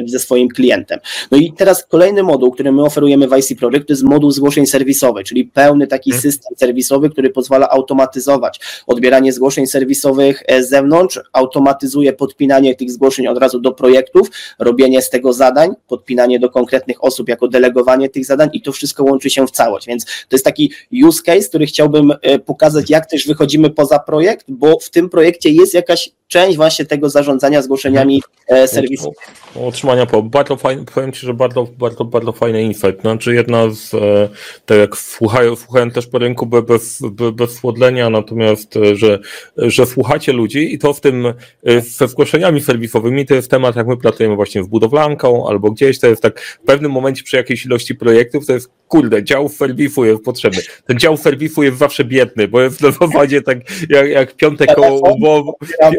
ze swoim klientem. No i teraz kolejny moduł, który my oferujemy w IC Project, to jest moduł zgłoszeń serwisowych, czyli pełny taki hmm. system serwisowy, który pozwala automatyzować odbieranie zgłoszeń serwisowych e, z zewnątrz, automatyzuje podpinanie tych zgłoszeń od razu do projektów, robienie z tego zadań, podpinanie do konkretnych osób jako delegowanie tych zadań i to wszystko łączy się w całość, więc to jest taki use case, który chciałbym e, pokazać, jak też wychodzimy poza projekt, bo w tym projekcie projekcie jest jakaś część właśnie tego zarządzania zgłoszeniami e, serwisu. Utrzymania po. Bardzo fajne, powiem Ci, że bardzo, bardzo, bardzo fajny insight. Znaczy jedna z, e, tak jak słuchają, słuchałem też po rynku bez, bez słodlenia, natomiast, e, że, że słuchacie ludzi i to w tym, ze zgłoszeniami serwisowymi to jest temat, jak my pracujemy właśnie w budowlanką albo gdzieś, to jest tak w pewnym momencie przy jakiejś ilości projektów, to jest kurde, dział serwisu jest potrzebny. Ten dział serwisu jest zawsze biedny, bo jest w zasadzie tak jak, jak piąte koło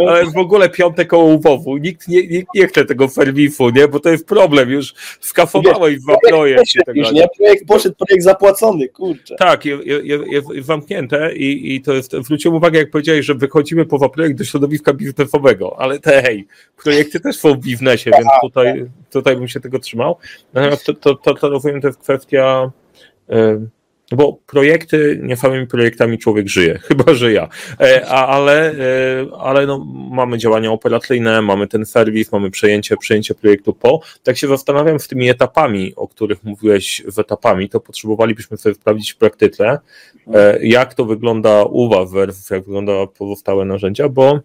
ale w ogóle piąte koło umowu. Nikt nie, nikt nie chce tego serwisu, nie? Bo to jest problem, już skafowałeś dwa projekty. Już, nie? Projekt poszedł, projekt zapłacony, kurczę. Tak, jest, jest, jest zamknięte i, i to jest, zwróciłem uwagę, jak powiedziałeś, że wychodzimy poza projekt do środowiska biznesowego, ale te hej, projekty też są w biznesie, więc tak, tutaj, tutaj bym się tego trzymał. Natomiast to, to, to, to rozumiem, to jest kwestia bo projekty, nie samymi projektami człowiek żyje, chyba że ja, e, ale, e, ale no, mamy działania operacyjne, mamy ten serwis, mamy przejęcie, przejęcie projektu po. Tak się zastanawiam z tymi etapami, o których mówiłeś z etapami, to potrzebowalibyśmy sobie sprawdzić w praktyce, e, jak to wygląda u Was versus jak wygląda pozostałe narzędzia, bo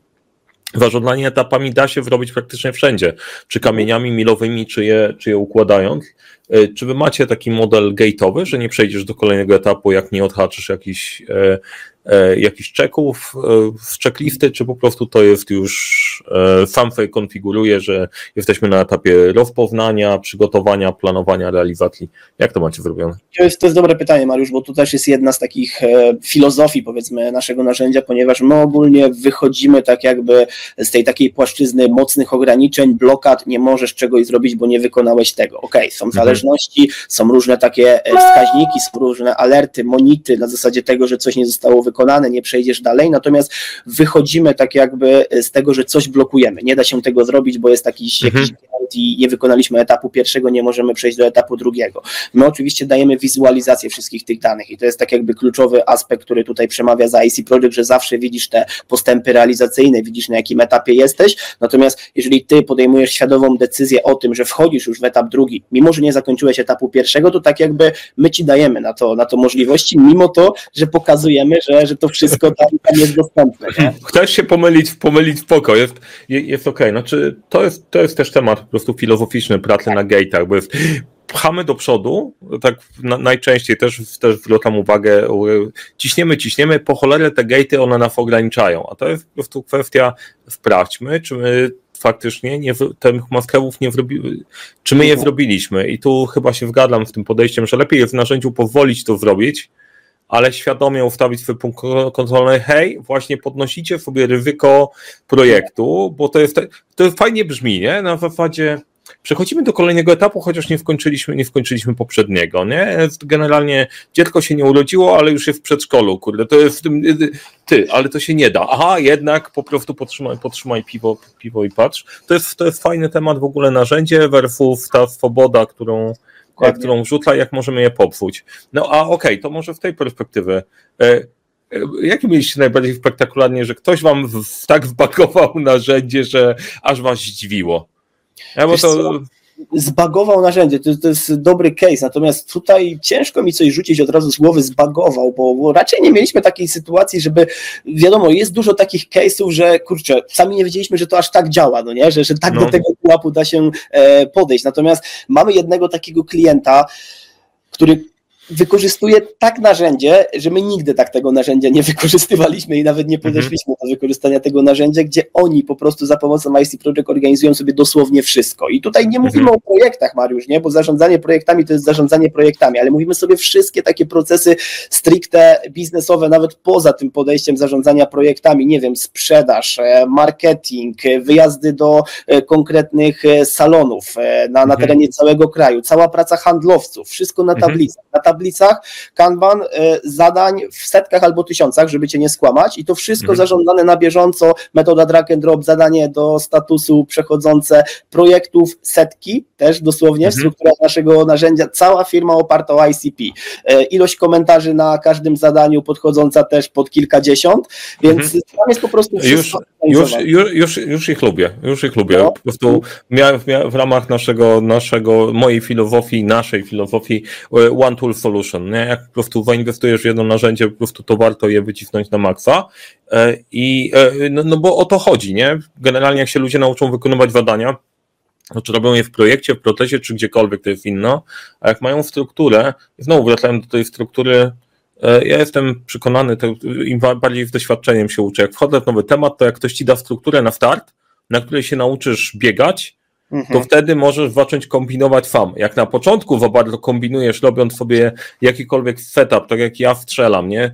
Zarządzanie etapami da się zrobić praktycznie wszędzie, czy kamieniami milowymi, czy je, czy je układając. E, czy wy macie taki model gate'owy, że nie przejdziesz do kolejnego etapu, jak nie odhaczysz jakichś, e, e, jakichś czeków z checklisty, czy po prostu to jest już e, sam sobie konfiguruje, że jesteśmy na etapie rozpoznania, przygotowania, planowania realizacji. Jak to macie zrobione? To jest, to jest dobre pytanie, Mariusz, bo to też jest jedna z takich e, filozofii, powiedzmy, naszego narzędzia, ponieważ my ogólnie wychodzimy tak jakby z tej takiej płaszczyzny mocnych ograniczeń, blokad, nie możesz czegoś zrobić, bo nie wykonałeś tego. Ok, są mhm. Zależności, są różne takie wskaźniki, są różne alerty, monity na zasadzie tego, że coś nie zostało wykonane, nie przejdziesz dalej, natomiast wychodzimy tak jakby z tego, że coś blokujemy. Nie da się tego zrobić, bo jest taki, mhm. jakiś i nie wykonaliśmy etapu pierwszego, nie możemy przejść do etapu drugiego. My oczywiście dajemy wizualizację wszystkich tych danych i to jest tak jakby kluczowy aspekt, który tutaj przemawia za IC Project, że zawsze widzisz te postępy realizacyjne, widzisz na jakim etapie jesteś, natomiast jeżeli ty podejmujesz świadomą decyzję o tym, że wchodzisz już w etap drugi, mimo że nie zakończyłeś etapu pierwszego, to tak jakby my ci dajemy na to, na to możliwości, mimo to, że pokazujemy, że, że to wszystko tam, tam jest dostępne. Chcesz się pomylić, pomylić w jest, jest okej. Okay. Znaczy, to jest, to jest też temat po prostu filozoficzny pracy na gate'ach, bo jest pchamy do przodu, tak na, najczęściej też, też zwracam uwagę, ciśniemy, ciśniemy, po cholerę te gate'y one nas ograniczają, a to jest po prostu kwestia, sprawdźmy, czy my faktycznie nie, tych maskerów nie zrobili, czy my je zrobiliśmy i tu chyba się zgadzam z tym podejściem, że lepiej jest w narzędziu pozwolić to zrobić, ale świadomie ustawić swój punkt kontrolny, hej, właśnie podnosicie sobie ryzyko projektu, bo to jest, to fajnie brzmi, nie? Na zasadzie przechodzimy do kolejnego etapu, chociaż nie skończyliśmy, nie skończyliśmy poprzedniego, nie? Generalnie dziecko się nie urodziło, ale już jest w przedszkolu, kurde, to jest w tym, ty, ale to się nie da. Aha, jednak po prostu podtrzymaj, podtrzymaj piwo, piwo i patrz. To jest, to jest fajny temat w ogóle narzędzie versus ta swoboda, którą, Dokładnie. którą rzuca, jak możemy je popsuć. No a okej, okay, to może w tej perspektywie. E, e, Jakie mieliście najbardziej spektakularnie, że ktoś wam w, tak wbakował narzędzie, że aż was zdziwiło? Ja, bo to zbagował narzędzie, to, to, jest dobry case, natomiast tutaj ciężko mi coś rzucić od razu z głowy zbagował, bo, bo, raczej nie mieliśmy takiej sytuacji, żeby, wiadomo, jest dużo takich case'ów, że kurczę, sami nie wiedzieliśmy, że to aż tak działa, no nie, że, że tak no. do tego pułapu da się e, podejść, natomiast mamy jednego takiego klienta, który wykorzystuje tak narzędzie, że my nigdy tak tego narzędzia nie wykorzystywaliśmy i nawet nie mhm. podeszliśmy do wykorzystania tego narzędzia, gdzie oni po prostu za pomocą IC Project organizują sobie dosłownie wszystko. I tutaj nie mówimy mhm. o projektach, Mariusz, nie? bo zarządzanie projektami to jest zarządzanie projektami, ale mówimy sobie wszystkie takie procesy stricte biznesowe, nawet poza tym podejściem zarządzania projektami, nie wiem, sprzedaż, e, marketing, e, wyjazdy do e, konkretnych salonów na, na mhm. terenie całego kraju, cała praca handlowców, wszystko na tablicach. Na tablicach tablicach Kanban e, zadań w setkach albo tysiącach, żeby cię nie skłamać i to wszystko mhm. zarządzane na bieżąco, metoda drag and drop, zadanie do statusu przechodzące projektów setki, też dosłownie, mhm. struktura naszego narzędzia, cała firma oparta o ICP. E, ilość komentarzy na każdym zadaniu podchodząca też pod kilkadziesiąt, więc mhm. tam jest po prostu wszystko. Już, już, już, już ich lubię, już ich lubię. No. Po prostu miałem, w ramach naszego, naszego, mojej filozofii, naszej filozofii e, One Tool solution. Nie? Jak po prostu zainwestujesz w jedno narzędzie, po prostu to warto je wycisnąć na maksa. E, I e, no, no bo o to chodzi, nie? Generalnie jak się ludzie nauczą wykonywać zadania, no, czy robią je w projekcie, w procesie, czy gdziekolwiek to jest inno, a jak mają strukturę, znowu wracając do tej struktury, ja jestem przekonany, to im bardziej z doświadczeniem się uczę. Jak wchodzę w nowy temat, to jak ktoś ci da strukturę na start, na której się nauczysz biegać, mhm. to wtedy możesz zacząć kombinować sam. Jak na początku za bardzo kombinujesz, robiąc sobie jakikolwiek setup, tak jak ja strzelam, nie?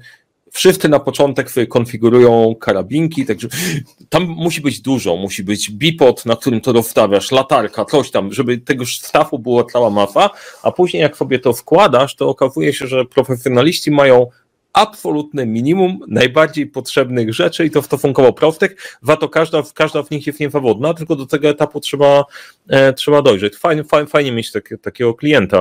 Wszyscy na początek konfigurują karabinki, także tam musi być dużo, musi być bipod, na którym to rozstawiasz, latarka, coś tam, żeby tego stafu była cała masa, a później jak sobie to wkładasz, to okazuje się, że profesjonaliści mają absolutne minimum najbardziej potrzebnych rzeczy i to w stosunkowo prostych. Warto każda, każda w nich jest niezawodna, tylko do tego etapu trzeba, e, trzeba dojrzeć. Fajnie, fajnie, fajnie mieć tak, takiego klienta.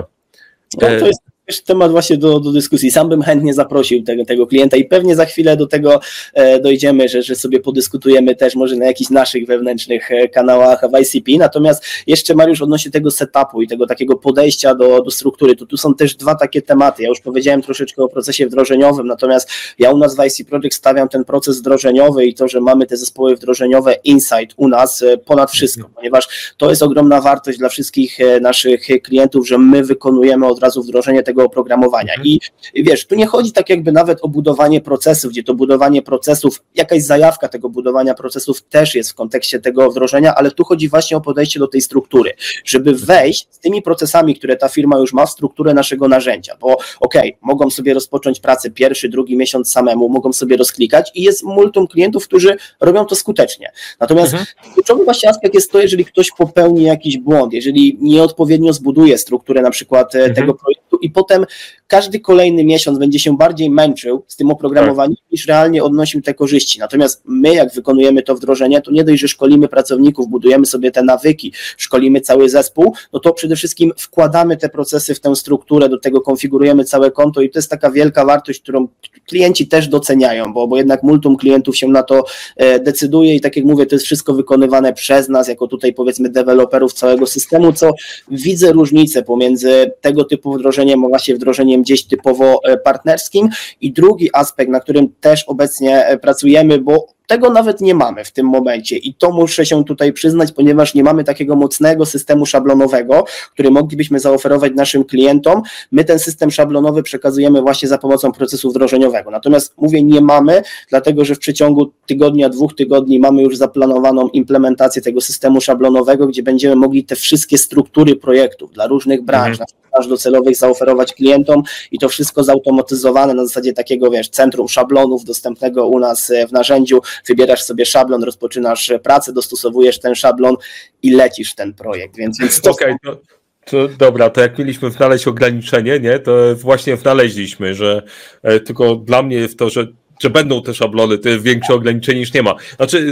No, to e, jest też temat właśnie do, do dyskusji. Sam bym chętnie zaprosił tego, tego klienta i pewnie za chwilę do tego e, dojdziemy, że, że sobie podyskutujemy też może na jakichś naszych wewnętrznych e, kanałach w ICP. Natomiast jeszcze Mariusz odnośnie tego setupu i tego takiego podejścia do, do struktury, to tu są też dwa takie tematy. Ja już powiedziałem troszeczkę o procesie wdrożeniowym, natomiast ja u nas w IC Project stawiam ten proces wdrożeniowy i to, że mamy te zespoły wdrożeniowe Insight u nas e, ponad wszystko, mhm. ponieważ to jest ogromna wartość dla wszystkich naszych klientów, że my wykonujemy od razu wdrożenie tego tego oprogramowania. Mhm. I wiesz, tu nie chodzi tak jakby nawet o budowanie procesów, gdzie to budowanie procesów, jakaś zajawka tego budowania procesów też jest w kontekście tego wdrożenia, ale tu chodzi właśnie o podejście do tej struktury, żeby wejść z tymi procesami, które ta firma już ma w strukturę naszego narzędzia, bo okej, okay, mogą sobie rozpocząć pracę pierwszy, drugi miesiąc samemu, mogą sobie rozklikać i jest multum klientów, którzy robią to skutecznie. Natomiast mhm. kluczowy właśnie aspekt jest to, jeżeli ktoś popełni jakiś błąd, jeżeli nieodpowiednio zbuduje strukturę na przykład e, mhm. tego projektu i potem potem każdy kolejny miesiąc będzie się bardziej męczył z tym oprogramowaniem tak. niż realnie odnosił te korzyści. Natomiast my, jak wykonujemy to wdrożenie, to nie dość, że szkolimy pracowników, budujemy sobie te nawyki, szkolimy cały zespół, no to przede wszystkim wkładamy te procesy w tę strukturę, do tego konfigurujemy całe konto i to jest taka wielka wartość, którą klienci też doceniają, bo, bo jednak multum klientów się na to e, decyduje i tak jak mówię, to jest wszystko wykonywane przez nas, jako tutaj powiedzmy deweloperów całego systemu, co widzę różnicę pomiędzy tego typu wdrożeniem, a właśnie wdrożeniem gdzieś typowo e, partnerskim i drugi aspekt, na którym też obecnie e, pracujemy, bo tego nawet nie mamy w tym momencie i to muszę się tutaj przyznać, ponieważ nie mamy takiego mocnego systemu szablonowego, który moglibyśmy zaoferować naszym klientom. My ten system szablonowy przekazujemy właśnie za pomocą procesu wdrożeniowego. Natomiast mówię, nie mamy, dlatego że w przeciągu tygodnia, dwóch tygodni mamy już zaplanowaną implementację tego systemu szablonowego, gdzie będziemy mogli te wszystkie struktury projektów dla różnych branż, mhm aż docelowych zaoferować klientom i to wszystko zautomatyzowane na zasadzie takiego, wiesz, centrum szablonów dostępnego u nas e, w narzędziu. Wybierasz sobie szablon, rozpoczynasz pracę, dostosowujesz ten szablon i lecisz ten projekt. Więc, więc to... Okay, to... To, dobra, to jak mieliśmy znaleźć ograniczenie, nie, to właśnie znaleźliśmy, że e, tylko dla mnie jest to, że że będą te szablony, to jest większe ograniczenie niż nie ma. Znaczy,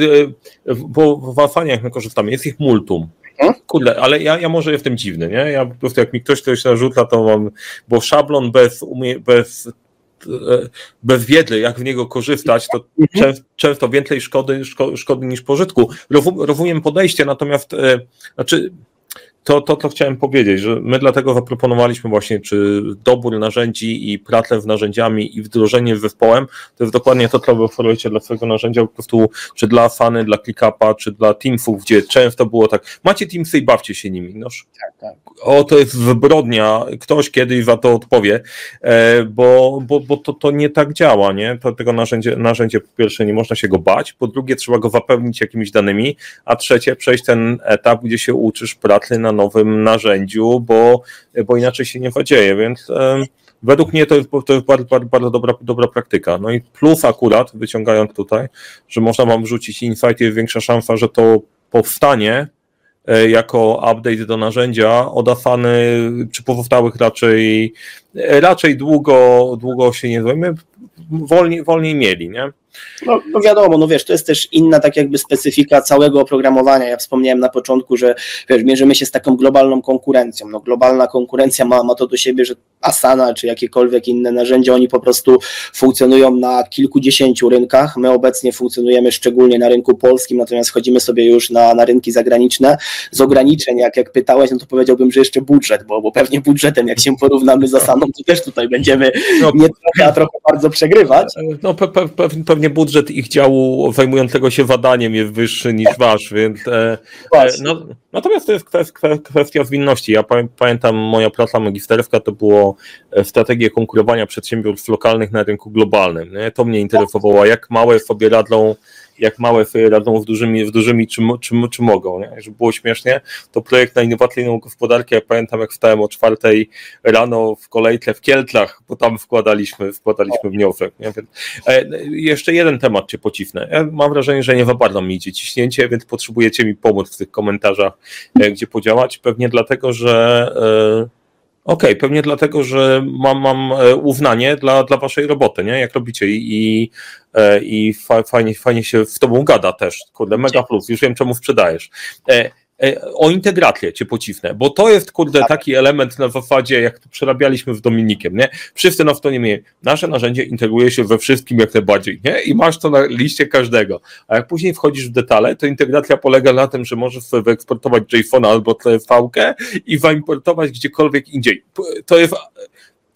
e, bo w Afanie jak my korzystamy, jest ich multum. Hmm? Kurde, ale ja, ja może jestem dziwny, nie? Ja po prostu jak mi ktoś coś narzuca, to mam, bo szablon bez, umie, bez e, bez wiedzy, jak w niego korzystać, to mhm. często więcej szkody, szkody niż pożytku. Rozumiem podejście, natomiast e, znaczy to, to, to chciałem powiedzieć, że my dlatego zaproponowaliśmy właśnie, czy dobór narzędzi i pracę z narzędziami i wdrożenie z zespołem, to jest dokładnie to, co wy oferujecie dla swojego narzędzia, po prostu, czy dla Fany, dla ClickUpa, czy dla Teamsów, gdzie często było tak, macie Teamsy i bawcie się nimi. No, tak, tak. O, to jest zbrodnia, ktoś kiedyś za to odpowie, e, bo, bo, bo to, to nie tak działa, nie? To, tego narzędzie, narzędzie po pierwsze nie można się go bać, po drugie trzeba go zapełnić jakimiś danymi, a trzecie przejść ten etap, gdzie się uczysz pracy na nowym narzędziu, bo, bo inaczej się nie zadzieje, więc według mnie to jest, to jest bardzo, bardzo, bardzo dobra, dobra praktyka. No i plus akurat, wyciągając tutaj, że można wam wrzucić insight, jest większa szansa, że to powstanie e, jako update do narzędzia od czy pozostałych raczej raczej długo, długo się nie zajmie, wolniej, wolniej mieli, nie? No, no, wiadomo, no wiesz, to jest też inna tak jakby specyfika całego oprogramowania. Ja wspomniałem na początku, że wiesz, mierzymy się z taką globalną konkurencją. No, globalna konkurencja ma, ma to do siebie, że Asana czy jakiekolwiek inne narzędzia, oni po prostu funkcjonują na kilkudziesięciu rynkach. My obecnie funkcjonujemy szczególnie na rynku polskim, natomiast wchodzimy sobie już na, na rynki zagraniczne. Z ograniczeń, jak, jak pytałeś, no to powiedziałbym, że jeszcze budżet, bo, bo pewnie budżetem, jak się porównamy z Asaną, to też tutaj będziemy no, nie trochę, a trochę bardzo przegrywać. No pe, pe, pewnie budżet ich działu zajmującego się wadaniem jest wyższy niż wasz, więc e, e, no, natomiast to jest kwestia, kwestia zwinności. Ja pamiętam moja praca magisterska to było e, strategia konkurowania przedsiębiorstw lokalnych na rynku globalnym. Nie? To mnie interesowało, jak małe sobie radzą jak małe firmy radzą w dużymi, w dużymi czy, czy, czy mogą. Nie? Żeby było śmiesznie, to projekt na innowacyjną gospodarkę, ja pamiętam jak wstałem o czwartej rano w kolejce w Kieltlach, bo tam wkładaliśmy, wkładaliśmy wniosek. Nie? Więc, e, jeszcze jeden temat cię pocisnę. Ja mam wrażenie, że nie za mi idzie ciśnięcie, więc potrzebujecie mi pomóc w tych komentarzach, e, gdzie podziałać. Pewnie dlatego, że e, Okej, okay, pewnie dlatego, że mam, mam e, uznanie dla, dla waszej roboty, nie? Jak robicie i, e, i fajnie, fajnie się w tobą gada też. Kurde, mega plus, już wiem czemu sprzedajesz. E, o integrację cię pocisnę, bo to jest, kurde, tak. taki element na zasadzie, jak to przerabialiśmy w Dominikiem, nie? Wszyscy na to nie mieli. Nasze narzędzie integruje się we wszystkim jak najbardziej, nie? I masz to na liście każdego. A jak później wchodzisz w detale, to integracja polega na tym, że możesz sobie wyeksportować JSON albo TVK i zaimportować gdziekolwiek indziej. To jest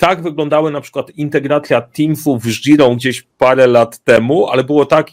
tak wyglądały na przykład integracja Teamsów z Jirą gdzieś parę lat temu, ale było tak,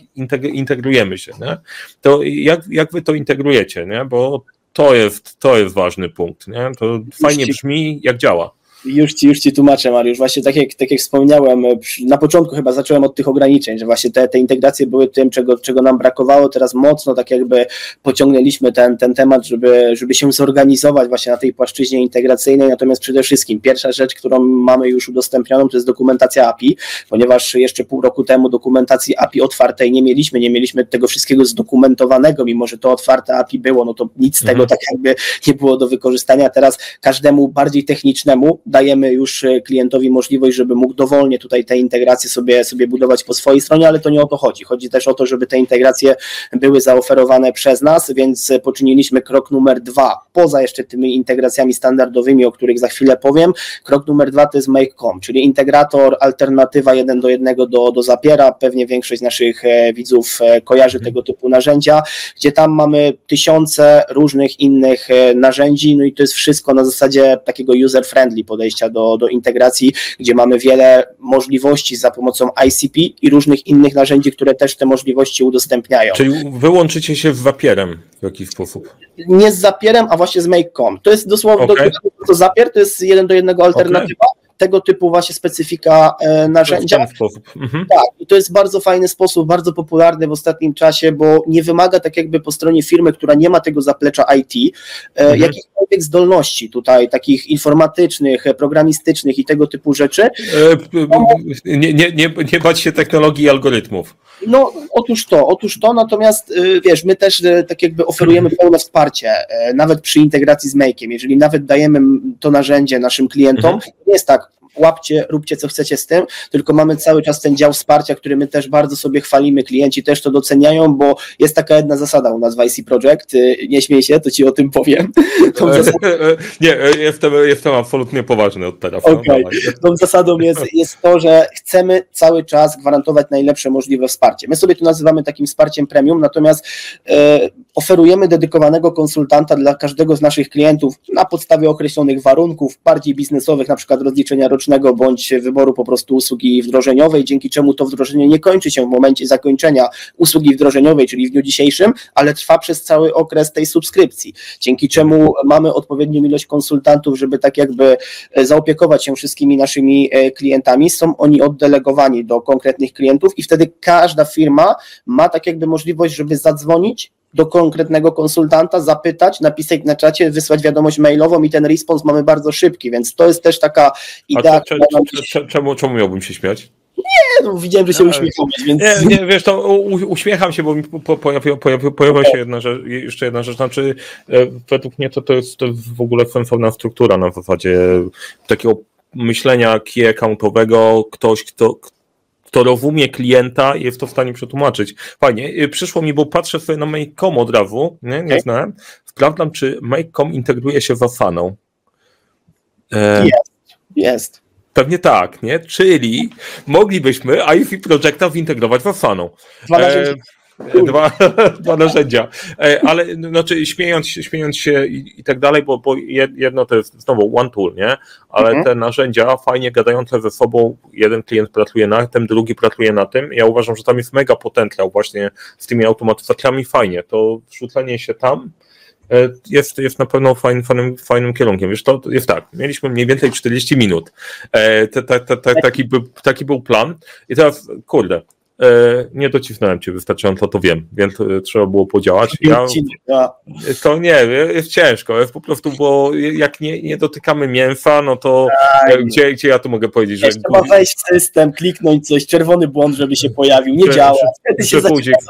integrujemy się, nie? To jak, jak wy to integrujecie, nie? Bo to jest, to jest ważny punkt, nie? To fajnie brzmi, jak działa. Już ci, już ci tłumaczę, Mariusz. Właśnie tak jak, tak jak wspomniałem, na początku chyba zacząłem od tych ograniczeń, że właśnie te, te integracje były tym, czego, czego nam brakowało. Teraz mocno tak jakby pociągnęliśmy ten, ten temat, żeby, żeby się zorganizować właśnie na tej płaszczyźnie integracyjnej. Natomiast przede wszystkim pierwsza rzecz, którą mamy już udostępnioną, to jest dokumentacja API, ponieważ jeszcze pół roku temu dokumentacji API otwartej nie mieliśmy, nie mieliśmy tego wszystkiego zdokumentowanego, mimo że to otwarte API było, no to nic z tego mhm. tak jakby nie było do wykorzystania. Teraz każdemu bardziej technicznemu dajemy już e, klientowi możliwość, żeby mógł dowolnie tutaj te integracje sobie, sobie budować po swojej stronie, ale to nie o to chodzi. Chodzi też o to, żeby te integracje były zaoferowane przez nas, więc poczyniliśmy krok numer dwa, poza jeszcze tymi integracjami standardowymi, o których za chwilę powiem. Krok numer dwa to jest Make.com, czyli integrator, alternatywa jeden do jednego do, do Zapiera. Pewnie większość naszych e, widzów e, kojarzy mhm. tego typu narzędzia, gdzie tam mamy tysiące różnych innych narzędzi, no i to jest wszystko na zasadzie takiego user-friendly podejścia do, do integracji, gdzie mamy wiele możliwości za pomocą ICP i różnych innych narzędzi, które też te możliwości udostępniają. Czyli wyłączycie się z Zapierem w jakiś sposób? Nie z Zapierem, a właśnie z Make.com. To jest dosłownie okay. to Zapier, to jest jeden do jednego alternatywa. Okay tego typu właśnie specyfika e, narzędzia. W ten sposób. Mhm. Tak, i to jest bardzo fajny sposób, bardzo popularny w ostatnim czasie, bo nie wymaga tak jakby po stronie firmy, która nie ma tego zaplecza IT, e, mhm. jakichkolwiek zdolności tutaj, takich informatycznych, programistycznych i tego typu rzeczy. E, nie, nie, nie, nie bać się technologii i algorytmów. No, otóż to, otóż to, natomiast wiesz, my też tak jakby oferujemy pełne wsparcie, nawet przy integracji z Make'iem, jeżeli nawet dajemy to narzędzie naszym klientom, mhm. nie jest tak, łapcie, róbcie co chcecie z tym, tylko mamy cały czas ten dział wsparcia, który my też bardzo sobie chwalimy, klienci też to doceniają, bo jest taka jedna zasada u nas w IC Project, y, nie śmiej się, to ci o tym powiem. nie, jestem, jestem absolutnie poważny od teraz. No, okay. Tą zasadą jest, jest to, że chcemy cały czas gwarantować najlepsze możliwe wsparcie. My sobie to nazywamy takim wsparciem premium, natomiast e, oferujemy dedykowanego konsultanta dla każdego z naszych klientów na podstawie określonych warunków, bardziej biznesowych, na przykład rozliczenia rocznego bądź wyboru po prostu usługi wdrożeniowej, dzięki czemu to wdrożenie nie kończy się w momencie zakończenia usługi wdrożeniowej, czyli w dniu dzisiejszym, ale trwa przez cały okres tej subskrypcji, dzięki czemu mamy odpowiednią ilość konsultantów, żeby tak jakby e, zaopiekować się wszystkimi naszymi e, klientami. Są oni oddelegowani do konkretnych klientów i wtedy każda firma ma tak jakby możliwość, żeby zadzwonić do konkretnego konsultanta, zapytać, napisać na czacie, wysłać wiadomość mailową i ten respons mamy bardzo szybki, więc to jest też taka idea. Cze, cze, czemu, czemu miałbym się śmiać? Nie, no widziałem, że się uśmiechałeś, więc... Nie, nie, wiesz, to uśmiecham się, bo mi pojawiła, pojawiła, pojawiła się jedna rzecz, jeszcze jedna rzecz, znaczy e, według mnie to, to jest w ogóle sensowna struktura na zasadzie takiego myślenia key accountowego, ktoś, kto, kto rozumie klienta i jest to w stanie przetłumaczyć. Fajnie, y, przyszło mi, bo patrzę sobie na Make.com od razu, nie, nie znałem, sprawdzam, czy Make.com integruje się z Asaną. E... Jest, jest. Pewnie tak, nie? Czyli moglibyśmy IFI Projecta zintegrować w Asaną. E, Dwa, dwa narzędzia. E, ale znaczy, śmiejąc, śmiejąc się i, i tak dalej, bo, bo jedno to jest znowu one tool, nie? Ale mhm. te narzędzia fajnie gadające ze sobą, jeden klient pracuje na tym, drugi pracuje na tym. Ja uważam, że tam jest mega potencjał właśnie z tymi automatyzacjami fajnie. To wrzucenie się tam e, jest, jest na pewno fajnym, fajnym, fajnym kierunkiem. Wiesz, to jest tak, mieliśmy mniej więcej 40 minut. E, te, te, te, taki, był, taki był plan. I teraz, kurde, nie docisnąłem cię wystarczająco, to wiem, więc e, trzeba było podziałać. Ja, to nie, jest ciężko, jest po prostu, bo jak nie, nie dotykamy mięsa, no to tak. gdzie, gdzie ja tu mogę powiedzieć, że... Trzeba wejść w system, kliknąć coś, czerwony błąd, żeby się pojawił, nie działa. Się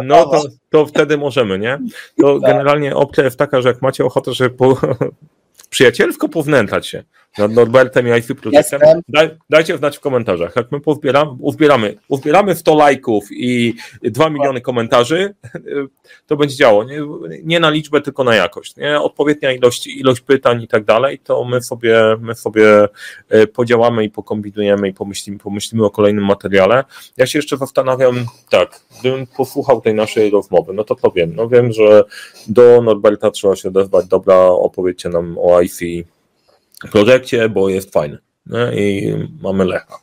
no to, to wtedy możemy, nie? To tak. generalnie opcja jest taka, że jak macie ochotę, żeby po, przyjacielsko pownętać się nad Norbertem i IC Projektem, daj, dajcie znać w komentarzach. Jak my pozbieramy, uzbieramy, uzbieramy 100 lajków i 2 miliony komentarzy, to będzie działo. Nie, nie, na liczbę, tylko na jakość. Nie? Odpowiednia ilość, ilość pytań i tak dalej, to my sobie, my sobie e, podziałamy i pokombinujemy i pomyślimy, pomyślimy o kolejnym materiale. Ja się jeszcze zastanawiam, tak, gdybym posłuchał tej naszej rozmowy, no to to wiem. No wiem, że do Norberta trzeba się odezwać, dobra, opowiedzcie nam o IC projekcie, bo jest fajny nie? i mamy Lecha.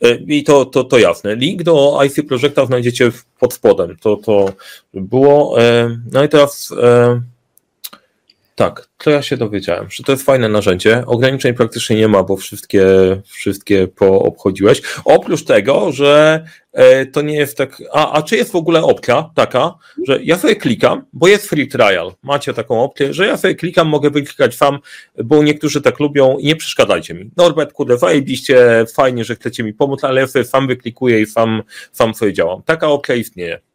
E, I to, to, to jasne. Link do IC Projekta znajdziecie pod spodem. To, to było. E, no i teraz. Tak, to ja się dowiedziałem, że to jest fajne narzędzie. Ograniczeń praktycznie nie ma, bo wszystkie, wszystkie poobchodziłeś. Oprócz tego, że e, to nie jest tak. A, a czy jest w ogóle opcja taka, że ja sobie klikam, bo jest free trial. Macie taką opcję, że ja sobie klikam, mogę wyklikać sam, bo niektórzy tak lubią i nie przeszkadzajcie mi. Norbert, kurde, zajebiście, fajnie, że chcecie mi pomóc, ale ja sobie sam wyklikuję i sam, sam sobie działam. Taka opcja istnieje.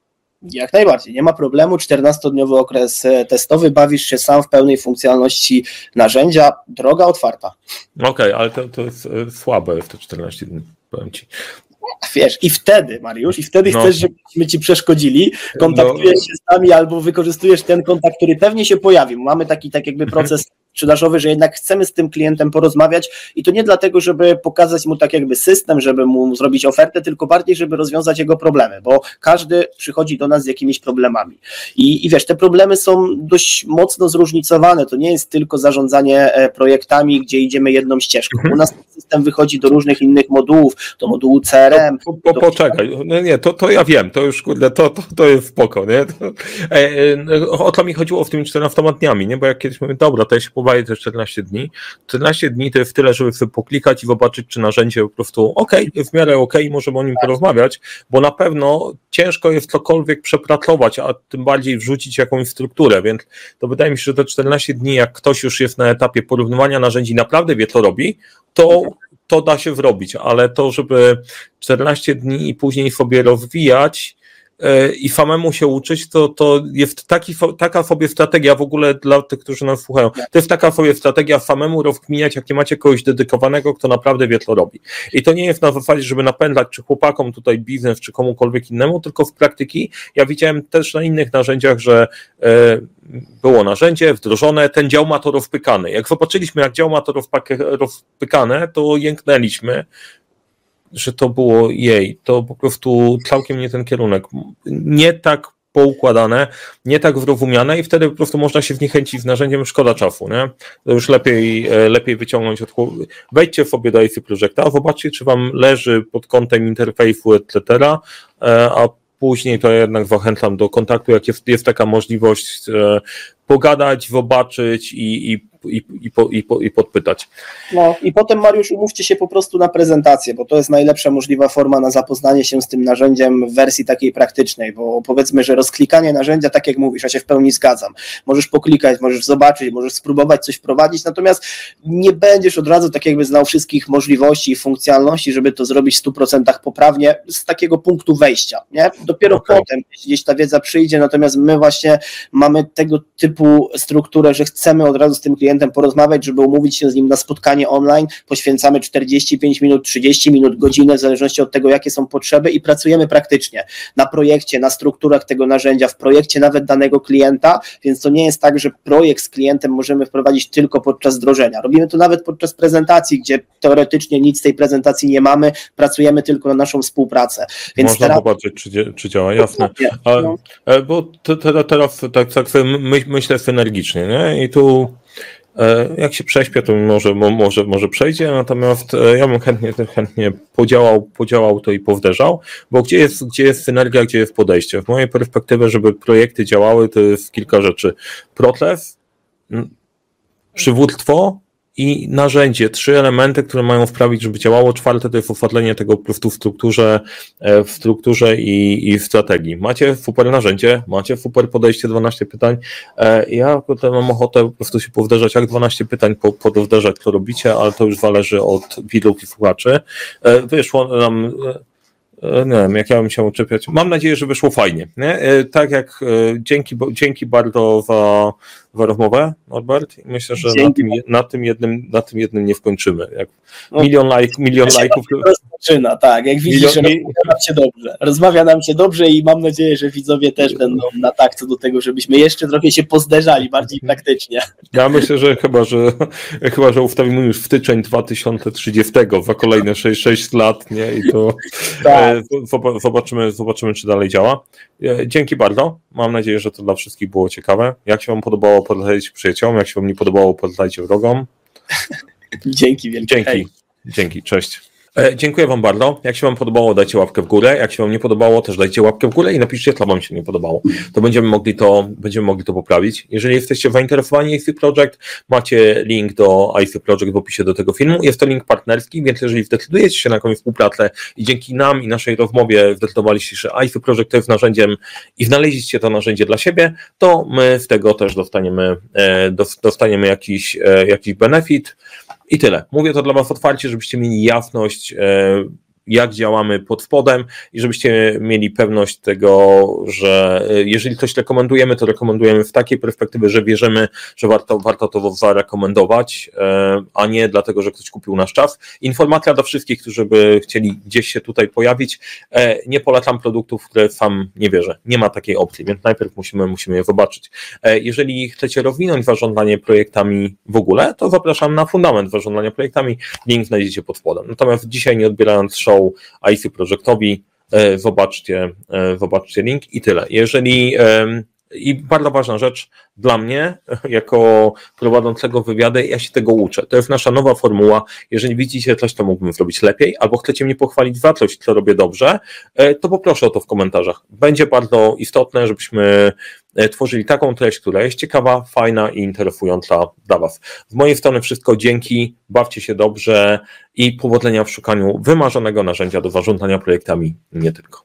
Jak najbardziej, nie ma problemu. 14-dniowy okres e, testowy, bawisz się sam w pełnej funkcjonalności narzędzia, droga otwarta. Okej, okay, ale to, to jest e, słabe w te 14 dni, powiem ci. Wiesz, i wtedy, Mariusz, i wtedy no. chcesz, żebyśmy ci przeszkodzili, kontaktujesz no. się z nami albo wykorzystujesz ten kontakt, który pewnie się pojawi. Mamy taki tak jakby proces sprzedażowy, że jednak chcemy z tym klientem porozmawiać i to nie dlatego, żeby pokazać mu tak jakby system, żeby mu zrobić ofertę, tylko bardziej, żeby rozwiązać jego problemy, bo każdy przychodzi do nas z jakimiś problemami. I, i wiesz, te problemy są dość mocno zróżnicowane. To nie jest tylko zarządzanie e, projektami, gdzie idziemy jedną ścieżką. Mhm. U nas system wychodzi do różnych innych modułów, do modułu CRM. Po, po, do... Poczekaj, no nie, to, to ja wiem, to już kurde, to, to, to jest spoko, nie? To, e, e, o to mi chodziło w tymi 14 dniami, nie? Bo jak kiedyś mówię, dobra, to ja się uwagi te 14 dni. 14 dni to jest tyle, żeby sobie poklikać i zobaczyć, czy narzędzie po prostu ok, w miarę ok, możemy o nim porozmawiać, bo na pewno ciężko jest cokolwiek przepracować, a tym bardziej wrzucić jakąś strukturę, więc to wydaje mi się, że te 14 dni, jak ktoś już jest na etapie porównywania narzędzi, naprawdę wie, co robi, to to da się zrobić, ale to, żeby 14 dni i później sobie rozwijać, i samemu się uczyć, to, to jest taki, taka sobie strategia w ogóle dla tych, którzy nas słuchają. To jest taka sobie strategia samemu rozkminiać, jak nie macie kogoś dedykowanego, kto naprawdę wie, co robi. I to nie jest na zasadzie, żeby napędzać czy chłopakom tutaj biznes, czy komukolwiek innemu, tylko w praktyki ja widziałem też na innych narzędziach, że e, było narzędzie wdrożone, ten dział ma to rozpykany. Jak zobaczyliśmy, jak dział ma to rozpykane, to jęknęliśmy, że to było jej. To po prostu całkiem nie ten kierunek. Nie tak poukładane, nie tak wyrozumiane i wtedy po prostu można się zniechęcić z narzędziem, szkoda czasu, nie? To już lepiej, e, lepiej wyciągnąć od Wejdźcie sobie do AC Projecta, zobaczcie, czy wam leży pod kątem interfejsu, etc., e, a później to jednak zachęcam do kontaktu, jak jest, jest taka możliwość e, pogadać, zobaczyć i, i i, i, i, i podpytać. No i potem Mariusz umówcie się po prostu na prezentację, bo to jest najlepsza możliwa forma na zapoznanie się z tym narzędziem w wersji takiej praktycznej, bo powiedzmy, że rozklikanie narzędzia, tak jak mówisz, ja się w pełni zgadzam. Możesz poklikać, możesz zobaczyć, możesz spróbować coś wprowadzić, natomiast nie będziesz od razu tak jakby znał wszystkich możliwości i funkcjonalności, żeby to zrobić w 100% poprawnie z takiego punktu wejścia. Nie? Dopiero okay. potem gdzieś ta wiedza przyjdzie, natomiast my właśnie mamy tego typu strukturę, że chcemy od razu z tym klientem porozmawiać, żeby umówić się z nim na spotkanie online. Poświęcamy 45 minut, 30 minut, godzinę, w zależności od tego, jakie są potrzeby i pracujemy praktycznie na projekcie, na strukturach tego narzędzia, w projekcie nawet danego klienta, więc to nie jest tak, że projekt z klientem możemy wprowadzić tylko podczas wdrożenia. Robimy to nawet podczas prezentacji, gdzie teoretycznie nic z tej prezentacji nie mamy, pracujemy tylko na naszą współpracę. Więc Można teraz... zobaczyć, czy, czy działa, jasne. No. E, bo teraz tak, tak myślę synergicznie, nie? I tu E, jak się prześpię, to może, może, może przejdzie, natomiast e, ja bym chętnie, chętnie podziałał, podziałał to i powderzał, bo gdzie jest, gdzie jest synergia, gdzie jest podejście? W mojej perspektywie, żeby projekty działały, to jest kilka rzeczy. Protlew, przywództwo, i narzędzie, trzy elementy, które mają wprawić, żeby działało. Czwarte to jest ufatlenie tego po prostu w strukturze, e, w strukturze i, i w strategii. Macie super narzędzie, macie super podejście, 12 pytań. E, ja potem mam ochotę po prostu się powdarzać, jak 12 pytań po, podowdarzać, co robicie, ale to już zależy od widzów i słuchaczy. E, wyszło nam nie wiem, jak ja bym się uczepiać. Mam nadzieję, że wyszło fajnie. Nie? Tak jak dzięki, dzięki bardzo za rozmowę, Norbert. Myślę, że na tym, na tym, jednym, na tym jednym nie wkończymy. Jak no, milion, like, milion lajków. Rozpoczyna, tak. Jak widzisz, milion, rozmawia nam się dobrze. Rozmawia nam się dobrze i mam nadzieję, że widzowie też będą na tak co do tego, żebyśmy jeszcze trochę się pozderzali bardziej praktycznie. Ja myślę, że chyba, że chyba, że ustawimy już w tyczeń 2030 za kolejne 6, 6 lat, nie? I to tak. E, zobaczymy, zobaczymy, czy dalej działa. E, dzięki bardzo. Mam nadzieję, że to dla wszystkich było ciekawe. Jak się Wam podobało, polecajcie przyjaciołom. Jak się Wam nie podobało, polecajcie wrogom. Dzięki wielkie. Dzięki. Dzięki. Cześć. E, dziękuję Wam bardzo. Jak się Wam podobało, dajcie łapkę w górę. Jak się Wam nie podobało, też dajcie łapkę w górę i napiszcie, co Wam się nie podobało. To będziemy mogli to, będziemy mogli to poprawić. Jeżeli jesteście zainteresowani IC Project, macie link do IC Project w opisie do tego filmu. Jest to link partnerski, więc jeżeli zdecydujecie się na jakąś współpracę i dzięki nam i naszej rozmowie zdecydowaliście, że IC Project to jest narzędziem i znaleźliście to narzędzie dla siebie, to my z tego też dostaniemy, e, dostaniemy jakiś, e, jakiś benefit. I tyle. Mówię to dla Was otwarcie, żebyście mieli jasność, e, jak działamy pod spodem i żebyście mieli pewność tego, że e, jeżeli coś rekomendujemy, to rekomendujemy w takiej perspektywie, że wierzymy, że warto, warto to zarekomendować, e, a nie dlatego, że ktoś kupił nasz czas. Informacja dla wszystkich, którzy by chcieli gdzieś się tutaj pojawić. E, nie polecam produktów, które sam nie wierzę. Nie ma takiej opcji, więc najpierw musimy, musimy je zobaczyć. Jeżeli chcecie rozwinąć zarządzanie projektami w ogóle, to zapraszam na fundament zarządzania projektami. Link znajdziecie pod spodem. Natomiast dzisiaj nie odbierając show show IC Projectowi, e, zobaczcie, e, zobaczcie link i tyle. Jeżeli i bardzo ważna rzecz dla mnie, jako prowadzącego wywiady, ja się tego uczę. To jest nasza nowa formuła. Jeżeli widzicie coś, co mógłbym zrobić lepiej, albo chcecie mnie pochwalić za coś, co robię dobrze, e, to poproszę o to w komentarzach. Będzie bardzo istotne, żebyśmy E, tworzyli taką treść, która jest ciekawa, fajna i interesująca dla Was. Z mojej strony wszystko dzięki, bawcie się dobrze i powodzenia w szukaniu wymarzonego narzędzia do zarządzania projektami, nie tylko.